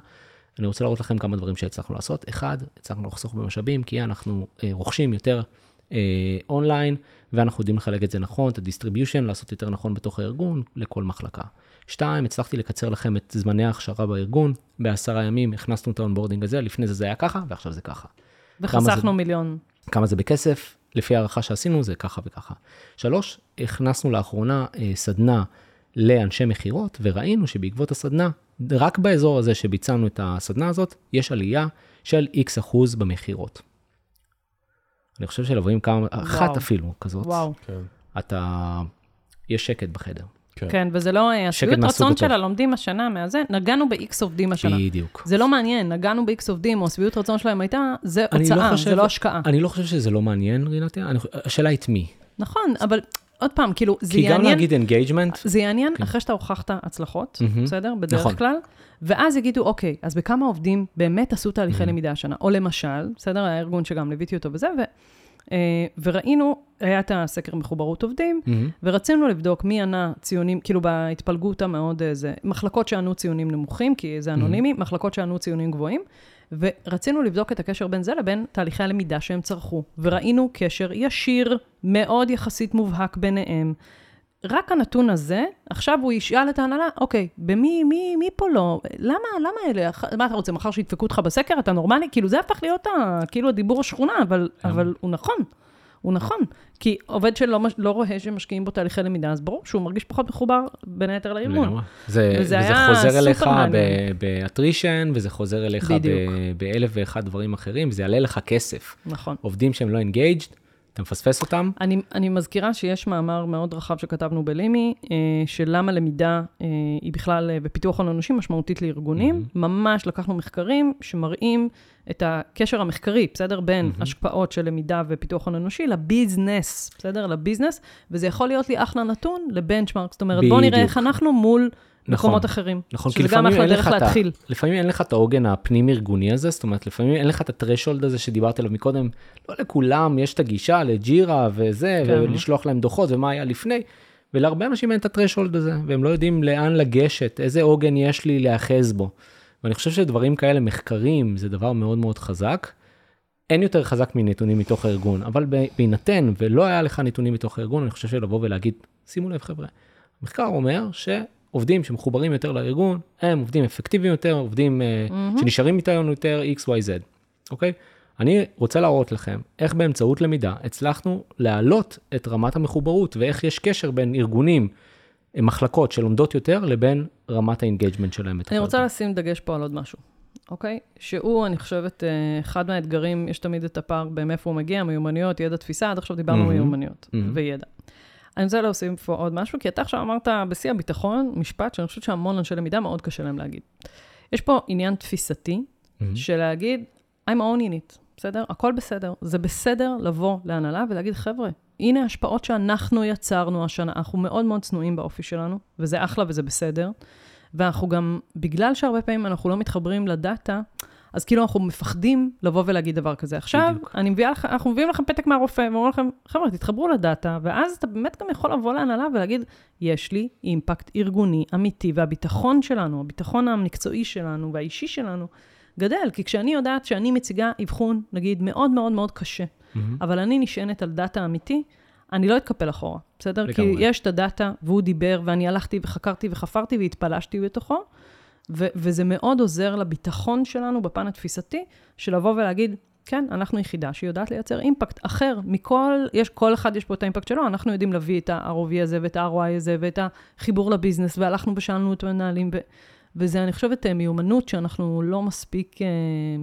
אני רוצה להראות לכם כמה דברים שהצלחנו לעשות. אחד, הצלחנו לחסוך במשאבים, כי אנחנו אה, רוכשים יותר אה, אונליין, ואנחנו יודעים לחלק את זה נכון, את ה distribution, לעשות יותר נכון בתוך הארגון, לכל מחלקה. שתיים, הצלחתי לקצר לכם את זמני ההכשרה בארגון, בעשרה ימים הכנסנו את ה onboarding הזה, לפני זה זה היה ככה, ועכשיו זה ככה. כמה זה- וחסכנו מיליון. כמה זה בכסף, לפי הערכה שעשינו זה ככה וככה. שלוש, הכנסנו לאחרונה אה, סדנה לאנשי מכירות, וראינו שבעקבות הסדנה, רק באזור הזה שביצענו את הסדנה הזאת, יש עלייה של X אחוז במכירות. אני חושב שלבוא עם כמה, אחת אפילו כזאת, וואו. כן. אתה, יש שקט בחדר. כן. כן, וזה לא, אה, השביעות רצון. של הלומדים השנה מהזה, נגענו ב-X עובדים השנה. בדיוק. זה לא מעניין, נגענו ב-X עובדים, או השביעות רצון שלהם הייתה, זה לא הוצאה, חושב- זה לא השקעה. אני לא חושב שזה לא מעניין, רינתיה, אני, השאלה היא את מי. נכון, אבל עוד פעם, כאילו, זה כי גם יעניין, להגיד engagement, זה יעניין כן. אחרי שאתה הוכחת הצלחות, מהמם. בסדר? בדרך נכון. כלל, ואז יגידו, אוקיי, אז בכמה עובדים באמת עשו תהליכי מהמם. למידה השנה? או למשל, בסדר? היה ארגון שגם ליוויתי אותו וזה, ו, וראינו, היה את הסקר מחוברות עובדים, מהמם. ורצינו לבדוק מי ענה ציונים, כאילו בהתפלגות המאוד אה, זה, מחלקות שענו ציונים נמוכים, כי זה אנונימי, מחלקות שענו ציונים גבוהים, ורצינו לבדוק את הקשר בין זה לבין תהליכי הלמידה שהם צרכו. וראינו קשר ישיר, מאוד יחסית מובהק ביניהם. רק הנתון הזה, עכשיו הוא ישאל את ההנהלה, אוקיי, במי, מי, מי פה לא? למה, למה אלה? מה אתה רוצה, מחר שידפקו אותך בסקר? אתה נורמלי? כאילו, זה הפך להיות ה, כאילו הדיבור השכונה, אבל, אבל הוא נכון. הוא נכון. כי עובד שלא לא רואה שמשקיעים בו תהליכי למידה, אז ברור שהוא מרגיש פחות מחובר בין היתר לארגון. זה, וזה וזה חוזר אליך. ב attrition, וזה חוזר אליך באלף ואחד דברים אחרים, וזה יעלה לך כסף. נכון. עובדים שהם לא engaged, אתה מפספס אותם, אני, אני מזכירה שיש מאמר מאוד רחב שכתבנו בלימי, אה, של למה למידה אה, היא בכלל אה, בפיתוח הון אנושי משמעותית לארגונים. Mm-hmm. ממש לקחנו מחקרים שמראים את הקשר המחקרי, בסדר? בין Mm-hmm. השפעות של למידה ופיתוח הון אנושי ל business, בסדר? ל business, וזה יכול להיות לי אחלה נתון לבנצ'מארק. זאת אומרת, בואו נראה. איך אנחנו מול נכון. מקומות אחרים. נכון, כי לפעמים אין לך את. להתחיל. לפעמים אין לך את העוגן הפנים-ארגוני הזה, זאת אומרת, לפעמים אין לך את הטרשולד הזה שדיברתי עליו מקודם. לא לכולם יש את הגישה לג'ירה וזה, כן. ולשלוח להם דוחות ומה היה לפני, ולהרבה אנשים אין את הטרשולד הזה, והם לא יודעים לאן לגשת, איזה עוגן יש לי להיאחז בו. ואני חושב שדברים כאלה, מחקרים, זה דבר מאוד מאוד חזק. אין יותר חזק מנתונים מתוך הארגון, אבל בהינתן ולא היה לך נתונים מתוך הארגון, אני חושב שלבוא ולהגיד, שימו לב חבר'ה, המחקר אומר שעובדים שמחוברים יותר לארגון, הם עובדים אפקטיביים יותר, עובדים mm-hmm. שנשארים איתנו יותר XYZ, אוקיי? אני רוצה להראות לכם איך באמצעות למידה הצלחנו להעלות את רמת המחוברות ואיך יש קשר בין ארגונים, אה, מחלקות שלומדות יותר, לבין רמת ה engagement שלהם. אני רוצה הארגון. לשים דגש פה על עוד משהו, אוקיי? שהוא, אני חושבת, אה, אחד מהאתגרים, יש תמיד את הפער במאיפה הוא מגיע, מיומנויות, ידע, תפיסה, עד עכשיו דיברנו מהמם. מיומנויות מהמם. וידע. אני רוצה להוסיף פה עוד משהו, כי אתה עכשיו אמרת בשיא הביטחון, משפט שאני חושבת שהמון אנשי למידה מאוד קשה להם להגיד. יש פה עניין תפיסתי, מהמם. של להגיד, I'm owning it, בסדר? הכל בסדר. זה בסדר לבוא להנהלה ולהגיד, חבר'ה, הנה השפעות שאנחנו יצרנו השנה, אנחנו מאוד מאוד צנועים באופי שלנו, וזה אחלה וזה בסדר. ואנחנו גם, בגלל שהרבה פעמים אנחנו לא מתחברים לדאטה, אז כאילו אנחנו מפחדים לבוא ולהגיד דבר כזה. עכשיו, בדיוק. אני מביאה לך, אנחנו מביאים לכם פתק מהרופא, ואומרים לכם, חבר'ה, תתחברו לדאטה, ואז אתה באמת גם יכול לבוא להנהלה ולהגיד, יש לי impact ארגוני אמיתי, והביטחון שלנו, הביטחון המקצועי שלנו והאישי שלנו, גדל. כי כשאני יודעת שאני מציגה אבחון, נגיד, מאוד מאוד מאוד קשה. אבל אני נשענת על דאטה אמיתי, אני לא אתקפל אחורה, בסדר? כי לגמרי. יש את הדאטה, והוא דיבר, ואני הלכתי וחקרתי וחפרתי והתפלשתי בתוכו, ו- וזה מאוד עוזר לביטחון שלנו בפן התפיסתי, של לבוא ולהגיד, כן, אנחנו יחידה שיודעת לייצר אימפקט אחר מכל, יש, כל אחד יש פה את האימפקט שלו, אנחנו יודעים להביא את ה-ROV הזה ואת ה-ROI הזה ואת החיבור לביזנס, והלכנו ושאלנו את המנהלים, ו- וזה, אני חושבת, אה, מיומנות שאנחנו לא מספיק אה,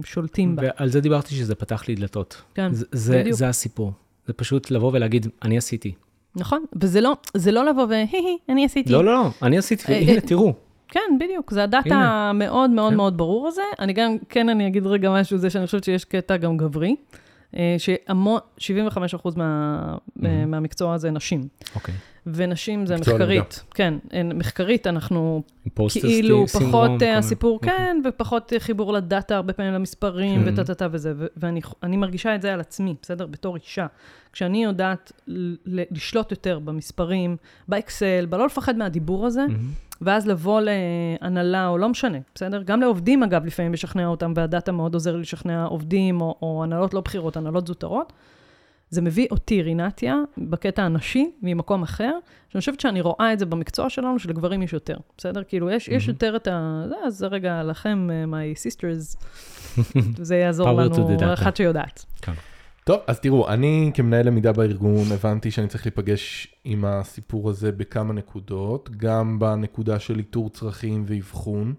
שולטים בה. ועל זה דיברתי שזה פתח לי דלתות. כן, זה, זה, בדיוק. זה הסיפור. זה פשוט לבוא ולהגיד, אני עשיתי. נכון? וזה לא, לא לבוא והי הי, אני עשיתי. לא, לא, לא, אני עשיתי, אה, הנה, תראאו. כן, בדיוק. זה הדאטה. המאוד מאוד כן. מאוד ברור הזה. אני גם, כן, אני אגיד רגע משהו, זה שאני חושבת שיש קטע גם גברי, אה, שהמון, 75% מה, מהמם. מהמקצוע הזה נשים. אוקיי. ונשים זה מחקרית. כן, אין- מחקרית אנחנו כאילו פחות אה, הסיפור, אוקיי. כן, ופחות חיבור לדאטה, הרבה פעמים למספרים, כן. וטה-טה-טה וזה, ו- ואני אני מרגישה את זה על עצמי, בסדר? בתור אישה. כשאני יודעת לשלוט יותר במספרים, באקסל, בלא לפחד מהדיבור הזה, מהמם. ואז לבוא להנהלה, או לא משנה, בסדר? גם לעובדים, אגב, לפעמים לשכנע אותם, והדאטה מאוד עוזר לי לשכנע עובדים, או, או הנהלות לא בכירות, הנהלות זוטרות. זה מביא אותי, רינתיה, בקטע הנשי, ממקום אחר, שאני חושבת שאני רואה את זה במקצוע שלנו, שלגברים יש יותר, בסדר? כאילו, יש, יש Mhm. יותר את ה... זה, אז זה רגע לכם, אה, my sisters, זה יעזור לנו. אחת שיודעת. טוב, אז תראו, אני כמנהל למידה בארגון הבנתי שאני צריך להיפגש עם הסיפור הזה בכמה נקודות, גם בנקודה של איתור צרכים ואבחון,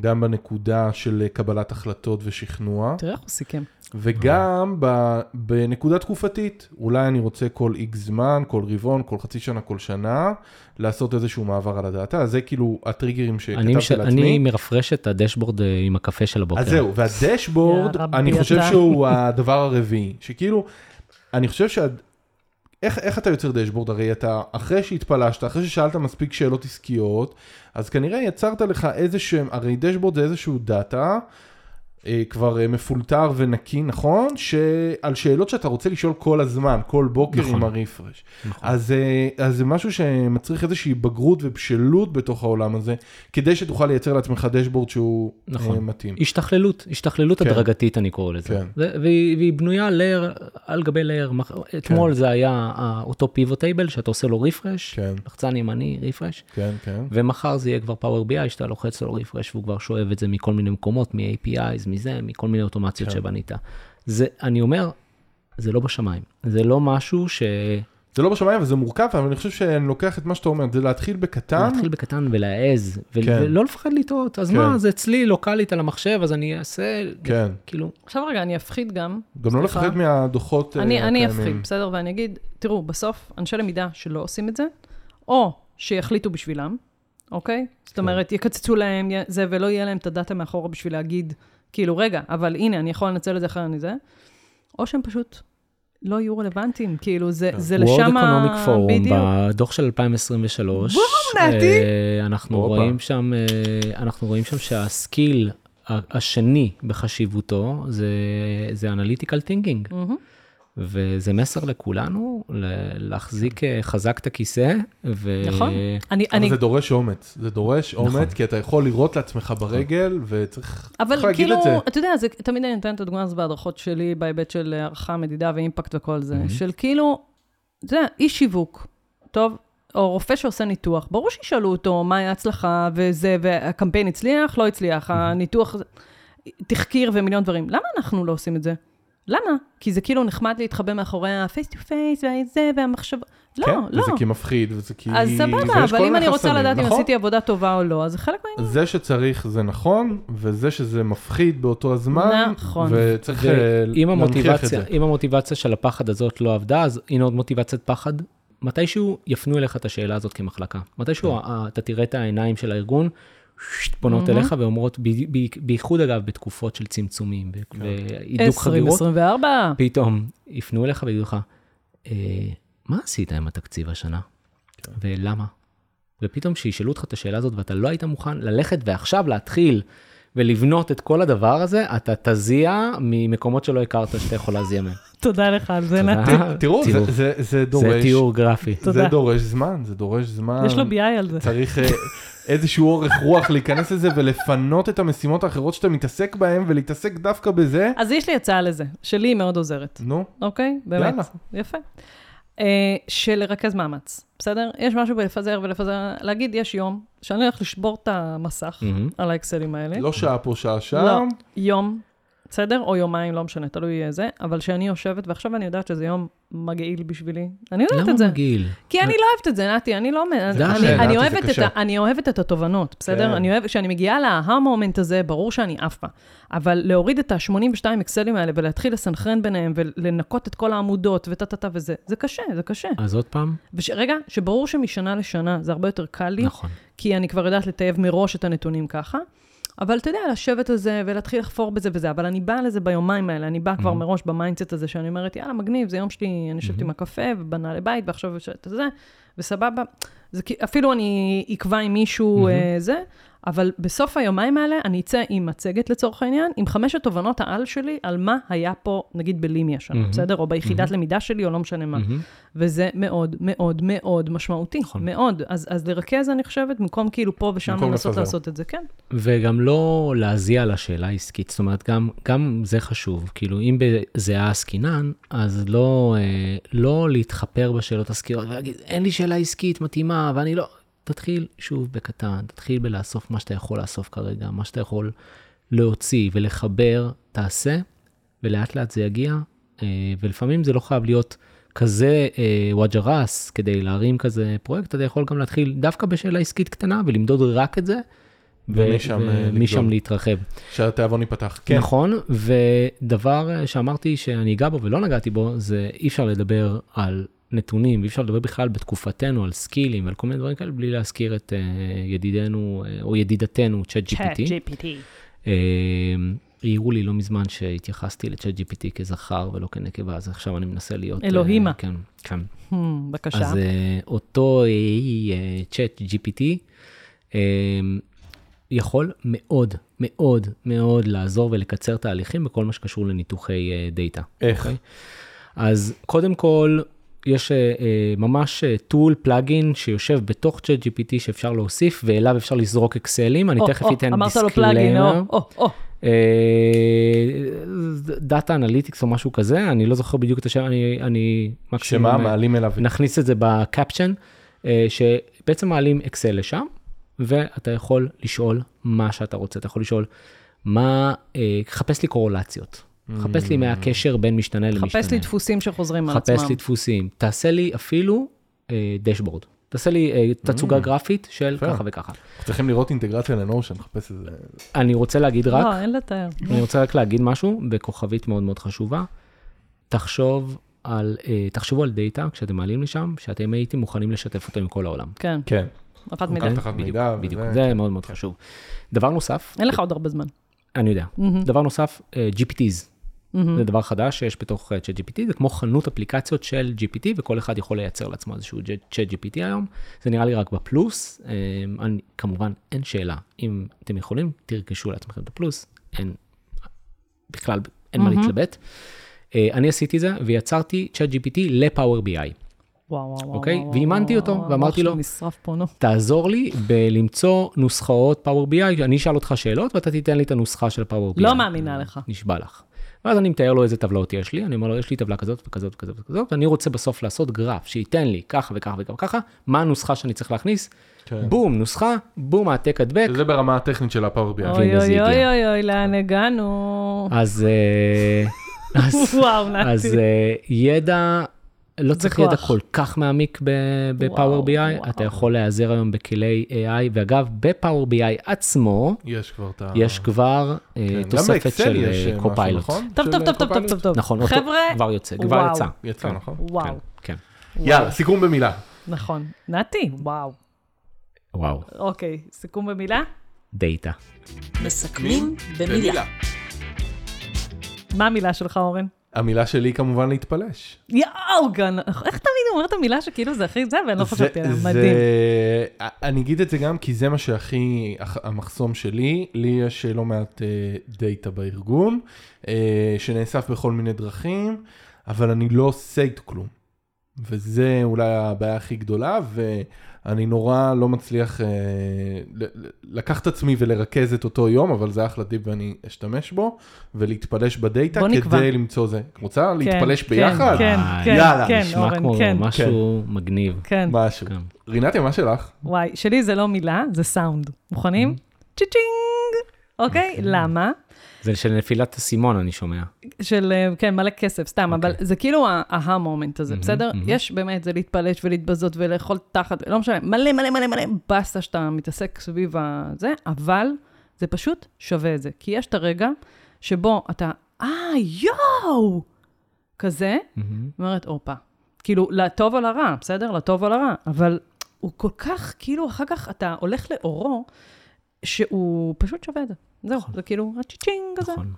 גם בנקודה של קבלת החלטות ושכנוע, תראה איך הוא סיכם. וגם ב, בנקודה תקופתית. אולי אני רוצה כל איקס זמן, כל רבעון, כל חצי שנה, כל שנה, לעשות איזשהו מעבר על הדאטה. זה כאילו הטריגרים שכתבתי מש... לעצמי. אני מרפרש את הדשבורד אה, עם הקפה של הבוקר. אז זהו, והדשבורד, אני חושב אתה. שהוא הדבר הרביעי, שכאילו, אני חושב שה... איך, איך אתה יוצר דשבורד? הרי אתה, אחרי שהתפלשת, אחרי ששאלת מספיק שאלות עסקיות, אז כנראה יצרת לך איזה שהם, הרי דשבורד זה איזשהו דאטה, כבר אה, מפולטר ונקי, נכון? שעל שאלות שאתה רוצה לשאול כל הזמן, כל בוקר נכון. עם הרפרש. נכון. אז, אה, אז זה משהו שמצריך איזושהי בגרות ובשלות בתוך העולם הזה, כדי שתוכל לייצר לעצמך dashboard שהוא נכון. אה, מתאים. השתכללות, השתכללות כן. הדרגתית אני קורא לזה. כן. זה- והיא, והיא בנויה layer על גבי layer. מח- אתמול זה היה אה, אותו pivot table שאתה עושה לו refresh, כן, לחצן ימני refresh, כן, כן. ומחר זה יהיה כבר Power BI שאתה לוחץ לו refresh והוא כבר שואב את זה מכל מיני מקומות, מ-APIs, מזה, מכל מיני אוטומציות כן. שבנית. זה, אני אומר, זה לא בשמיים. זה לא משהו ש... זה לא בשמיים וזה מורכב, אבל אני חושב שאני לוקח את מה שאתה אומר, זה להתחיל בקטן, להתחיל בקטן ולהעז, ו- כן. ולא לפחד לטעות. אז כן. מה, זה אצלי לוקאלית על המחשב, אז אני אעשה, כן. כאילו, עכשיו רגע, אני אפחיד גם. גם לא סליחה. לפחד מהדוחות אה, אני, אני הקיימים. אפחיד, בסדר? ואני אגיד, תראו, בסוף, אנשי למידה שלא עושים את זה, או שיחליטו בשבילם, אוקיי? זאת כן. אומרת, יקצצו להם זה, ולא יהיה להם את הדאטה מאחורה בשביל להגיד, כאילו, רגע, אבל הנה, אני יכול לנצל את זה אחרי אני זה, או שהם פשוט לא יהיו רלוונטיים, כאילו, זה, כן. זה World לשם Economic Forum, בדיוק. בדוח של 2023, בום, נתי. אה, אנחנו. רואים שם, אה, אנחנו רואים שם שה skill ה- השני בחשיבותו זה, זה analytical thinking, מהמם. וזה מסר לכולנו, להחזיק אה, חזק את הכיסא, ו... נכון. אני, אבל אני, זה דורש אומץ, זה דורש נכון. אומץ, כי אתה יכול לירות לעצמך ברגל, וצריך אבל צריך להגיד כאילו, את זה. אתה יודע, זה, תמיד אני נותנת את הדוגמה הזאת בהדרכות שלי, בהיבט של הערכה, מדידה ו impact וכל זה, מהמם. של כאילו, אתה יודע, איש שיווק, טוב, או רופא שעושה ניתוח, ברור שישאלו אותו מה היה הצלחה וזה, והקמפיין הצליח, לא הצליח, הניתוח, תחקיר ומיליון דברים. למה אנחנו לא עושים את זה? למה? כי זה כאילו נחמד להתחבא מאחורי ה-face to face והזה והמחשב... לא, כן, לא. וזה כי מפחיד, וזה כי... אז סבבה, כל אבל אם אני רוצה חסמים, לדעת אם נכון? עשיתי עבודה טובה או לא, אז זה חלק מהעניין. זה שצריך זה נכון, וזה שזה מפחיד באותו הזמן, נכון. וצריך אה, להנכיח את זה. אם המוטיבציה של הפחד הזאת לא עבדה, אז הנה עוד מוטיבציית פחד. מתישהו יפנו אליך את השאלה הזאת כמחלקה. מתישהו כן. אתה תראה את העיניים של הארגון, פונות מהמם. אליך ואומרות, ב- ב- בייחוד אגב בתקופות של צמצומים כן. והידוק חדירות, 2024. פתאום יפנו אליך ויגידו לך, "אה, מה עשית עם התקציב השנה? כן. ולמה? ופתאום כשישאלו אותך את השאלה הזאת ואתה לא היית מוכן ללכת ועכשיו להתחיל ולבנות את כל הדבר הזה, אתה תזיע ממקומות שלא הכרת שאתה יכול להזיע מהם. תודה לך על זה. נתי. תראו, זה- תראו, זה- דורש, תיאור גרפי. זה. דורש זמן, זה דורש זמן. יש לו BI על זה. צריך אה, איזשהו אורך רוח להיכנס לזה ולפנות את המשימות האחרות שאתה מתעסק בהן ולהתעסק דווקא בזה. אז יש לי הצעה לזה, שלי היא מאוד עוזרת, נו, אוקיי? באמת. יאללה. יפה. אה, של לרכז מאמץ, בסדר? יש משהו בלפזר ולפזר, להגיד, יש יום שאני הולך לשבור את המסך מהמם. על האקסלים האלה. לא שעה פה, שעה שם. לא, יום, בסדר? או יומיים, לא משנה, תלוי איזה, אבל שאני יושבת, ועכשיו אני יודעת שזה יום מגעיל בשבילי. אני יודעת למה את זה. מגעיל? כי אני לא אוהבת את זה, נתי, אני לא... אני, זה אני, אני, זה אוהבת את קשה. ה, אני אוהבת את התובנות, בסדר? כן. אני אוהבת, כשאני מגיעה להה-מומנט הזה, ברור שאני עפה. אבל להוריד את ה-82 אקסלים האלה ולהתחיל לסנכרן ביניהם ולנקות את כל העמודות וטה-טה-טה וזה, זה קשה, זה קשה. אז עוד פעם, ורגע, שברור שמשנה לשנה זה הרבה יותר קל לי, נכון. כי אני כבר יודעת לטייב מראש את הנתונים ככה. אבל אתה יודע, לשבת על זה ולהתחיל לחפור בזה וזה, אבל אני באה לזה ביומיים האלה, אני באה כבר Mhm. מראש ב mindset הזה, שאני אומרת, יאללה, מגניב, זה יום שלי, אני יושבת. עם הקפה ובנה לבית, ועכשיו יש את זה, וסבבה. זה אפילו אני אקבע עם מישהו Mhm. אה, זה, אבל בסוף היומיים האלה אני אצא עם מצגת לצורך העניין, עם חמשת תובנות העל שלי על מה היה פה, נגיד בלימי השנה, Mhm. בסדר? או ביחידת Mhm. למידה שלי, או לא משנה מה. מהמם. וזה מאוד מאוד מאוד משמעותי, נכון. מאוד. אז, אז לרכז, אני חושבת, במקום כאילו פה ושם לנסות. לעשות את זה, כן. וגם לא להזיע על השאלה העסקית, זאת אומרת, גם, גם זה חשוב. כאילו, אם בזיעה עסקינן, אז לא, אה, לא להתחפר בשאלות עסקיות ולהגיד, אין לי שאלה עסקית מתאימה, ואני לא... תתחיל שוב בקטן, תתחיל בלאסוף מה שאתה יכול לאסוף כרגע, מה שאתה יכול להוציא ולחבר, תעשה, ולאט לאט זה יגיע, אה, ולפעמים זה לא חייב להיות כזה אה, וג'ע ראס כדי להרים כזה פרויקט, אתה יכול גם להתחיל דווקא בשאלה עסקית קטנה ולמדוד רק את זה, ומשם, אה, לגדול. להתרחב. שהתיאבון ייפתח. כן. נכון, ודבר שאמרתי שאני אגע בו ולא נגעתי בו, זה אי אפשר לדבר על נתונים, ואי אפשר לדבר בכלל בתקופתנו על skillים ועל כל מיני דברים כאלה, בלי להזכיר את אה, ידידנו, אה, או ידידתנו, צ'אט GPT. GPT. אה, העירו לי לא מזמן שהתייחסתי לצ'אט GPT כזכר ולא כנקבה, אז עכשיו אני מנסה להיות... אה, אלוהימה. כן, כן. Hmm, בבקשה. אז אה, אותו אה, צ'אט GPT אה, יכול מאוד, מאוד, מאוד לעזור ולקצר תהליכים בכל מה שקשור לניתוחי אה, דאטה. איך? אוקיי? אז קודם כל, יש אה, אה, ממש tool, plugin, שיושב בתוך צ'אט GPT שאפשר להוסיף, ואליו אפשר לזרוק אקסלים. אני תכף אתן disclaimer. או. Data Analytics או משהו כזה, אני לא זוכר בדיוק את השם, אני, אני מקסימום... שמה, אה, מעלים אליו. נכניס את זה ב caption, אה, שבעצם מעלים אקסל לשם, ואתה יכול לשאול מה שאתה רוצה. אתה יכול לשאול, מה, אה, חפש לי קורלציות. חפש לי מה הקשר בין משתנה למשתנה. חפש לי דפוסים שחוזרים על עצמם. חפש לי דפוסים. תעשה לי אפילו אה, dashboard. תעשה לי אה, תצוגה גרפית של. ככה וככה. צריכים לראות אינטגרציה לנושן, לחפש איזה... אני רוצה להגיד רק, לא, אין לתאר. אני רוצה רק להגיד משהו בכוכבית מאוד מאוד חשובה. תחשוב על, אה, תחשבו על דאטה כשאתם מעלים לשם, שאתם הייתם מוכנים לשתף אותו עם כל העולם. כן, כן. אחת מדי. אבטחת בדיוק, מידע בדיוק, וזה- זה מאוד מאוד חשוב. דבר נוסף, אין לך עוד הרבה זמן. אני יודע, מהמם. דבר נוסף, אה, GPTs, מהמם. זה דבר חדש שיש בתוך אה, ChatGPT, זה כמו חנות אפליקציות של GPT, וכל אחד יכול לייצר לעצמו איזשהו ChatGPT היום. זה נראה לי רק בפלוס, אה, אני, כמובן אין שאלה, אם אתם יכולים, תרכשו לעצמכם את הפלוס, אין, בכלל אין מה מהמם. להתלבט. אה, אני עשיתי את זה ויצרתי ChatGPT ל-Power BI. וואו, וואו, וואו. אוקיי? וואו, ואימנתי וואו, אותו, וואו, ואמרתי לו, נשרף פה, נו. תעזור לי בלמצוא נוסחאות פאוור BI, אני אשאל אותך שאלות ואתה תיתן לי את הנוסחה של פאוור BI. לא מאמינה לך. נשבע לך. ואז אני מתאר לו איזה טבלאות יש לי, אני אומר לו, יש לי טבלה כזאת וכזאת וכזאת וכזאת, ואני רוצה בסוף לעשות גרף שייתן לי ככה וככה וככה מה הנוסחה שאני צריך להכניס, כן. בום, נוסחה, בום, העתק הדבק, זה ברמה הטכנית של הפאור בי. אוי אוי הגיע. אוי אוי, לאן הגענו? אז, אה, אז, וואו, נתי. אז אה, ידע, לא צריך. ידע כל כך מעמיק בפאוור וואו, BI, וואו. אתה יכול להיעזר היום בכלי AI, ואגב, בפאוור BI עצמו, יש כבר ה... יש כבר אה, כן, תוספת של יש, אה, קופיילוט. נכון? טוב, טוב, אה, טוב, טוב, טוב, קופיילוט? טוב, טוב. נכון, אותו- חבר'ה, כבר יוצא, כבר וואו. יצא. יצא, כן, נכון? וואו, כן. יאללה, סיכום במילה. נכון. נתי, וואו. וואו, אוקיי, סיכום במילה? דאטה. מסכמים במילה. מה המילה שלך, אורן? המילה שלי כמובן להתפלש. יואו, גן, איך תמיד אומר את המילה שכאילו זה הכי זה, ואני לא חשבתי עליה, מדהים. אני אגיד את זה גם כי זה מה שהכי, המחסום שלי, לי יש לא מעט אה, דאטה בארגון, אה, שנאסף בכל מיני דרכים, אבל אני לא עושה איתו כלום. וזה אולי הבעיה הכי גדולה, ואני נורא לא מצליח אה, לקחת עצמי ולרכז את אותו יום, אבל זה אחלה טיפ ואני אשתמש בו, ולהתפלש בדאטה בוא נקבע. כדי למצוא זה. רוצה כן, להתפלש כן, ביחד? כן, אה, כן, יאללה, כן, נשמע אורן, כמו כן, משהו מגניב. כן. משהו. כן. רינתיה, מה שלך? וואי, שלי זה לא מילה, זה סאונד. מוכנים? צ'יצ'ינג! אוקיי, למה? זה של נפילת אסימון, אני שומע. של, אה, כן, מלא כסף, סתם, אבל אוקיי. זה כאילו ההה-מומנט הזה, מהמם, בסדר? מהמם. יש באמת, זה להתפלש ולהתבזות ולאכול תחת, לא משנה, מלא מלא מלא מלא באסה שאתה מתעסק סביב הזה, אבל זה פשוט שווה את זה. כי יש את הרגע שבו אתה, אה, יואו! כזה, מהמם. אומרת, הופה. כאילו, לטוב או לרע, בסדר? לטוב או לרע, אבל הוא כל כך, כאילו, אחר כך אתה הולך לאורו, שהוא פשוט שווה את זה. זהו, זה כאילו הצ'יצ'ינג הזה. נכון.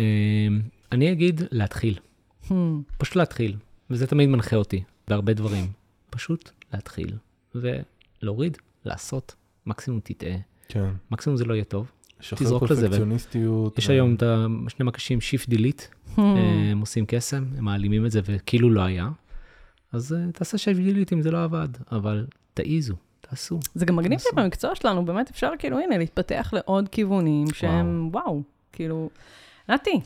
אה, אני אגיד להתחיל, Hmm. פשוט להתחיל, וזה תמיד מנחה אותי בהרבה דברים. פשוט להתחיל, ולהוריד, לעשות, מקסימום תטעה, כן. מקסימום זה לא יהיה טוב. תזרוק לזבל. פרפקציוניסטיות. יש היום את השני מקשים Shift Delete, Hmm. אה, הם עושים קסם, הם מעלימים את זה וכאילו לא היה. אז אה, תעשה Shift Delete אם זה לא עבד, אבל תעיזו, תעשו. זה גם מגניב. שבמקצוע שלנו באמת אפשר כאילו, הנה, להתפתח לעוד כיוונים שהם, וואו, כאילו, נתי,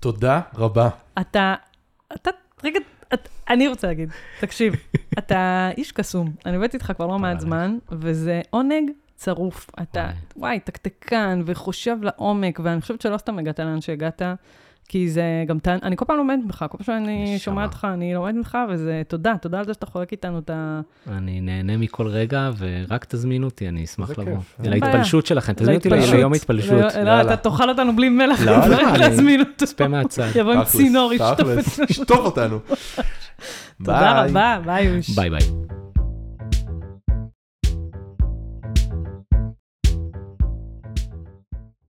תודה רבה. אתה, אתה, רגע, את, אני רוצה להגיד, תקשיב, אתה איש קסום, אני עובדת איתך כבר לא מעט. זמן, וזה עונג צרוף. אתה. וואי, תקתקן וחושב לעומק, ואני חושבת שלא סתם הגעת לאן שהגעת, כי זה גם, אני כל פעם לומדת ממך, כל פעם שאני. שומעת אותך, אני לומדת ממך, וזה תודה, תודה על זה שאתה חולק איתנו את ה... אני נהנה מכל רגע, ורק תזמין אותי, אני אשמח לבוא. כיף. להתפלשות שלכם, תזמין אותי. ליום התפלשות. לא, לא. אתה תאכל אותנו בלי מלח, לא, לא, להזמין אותו. צפה מהצד. יבוא עם צינור, ישטוף אותנו. תודה. רבה, ביי יוש. ביי ביי.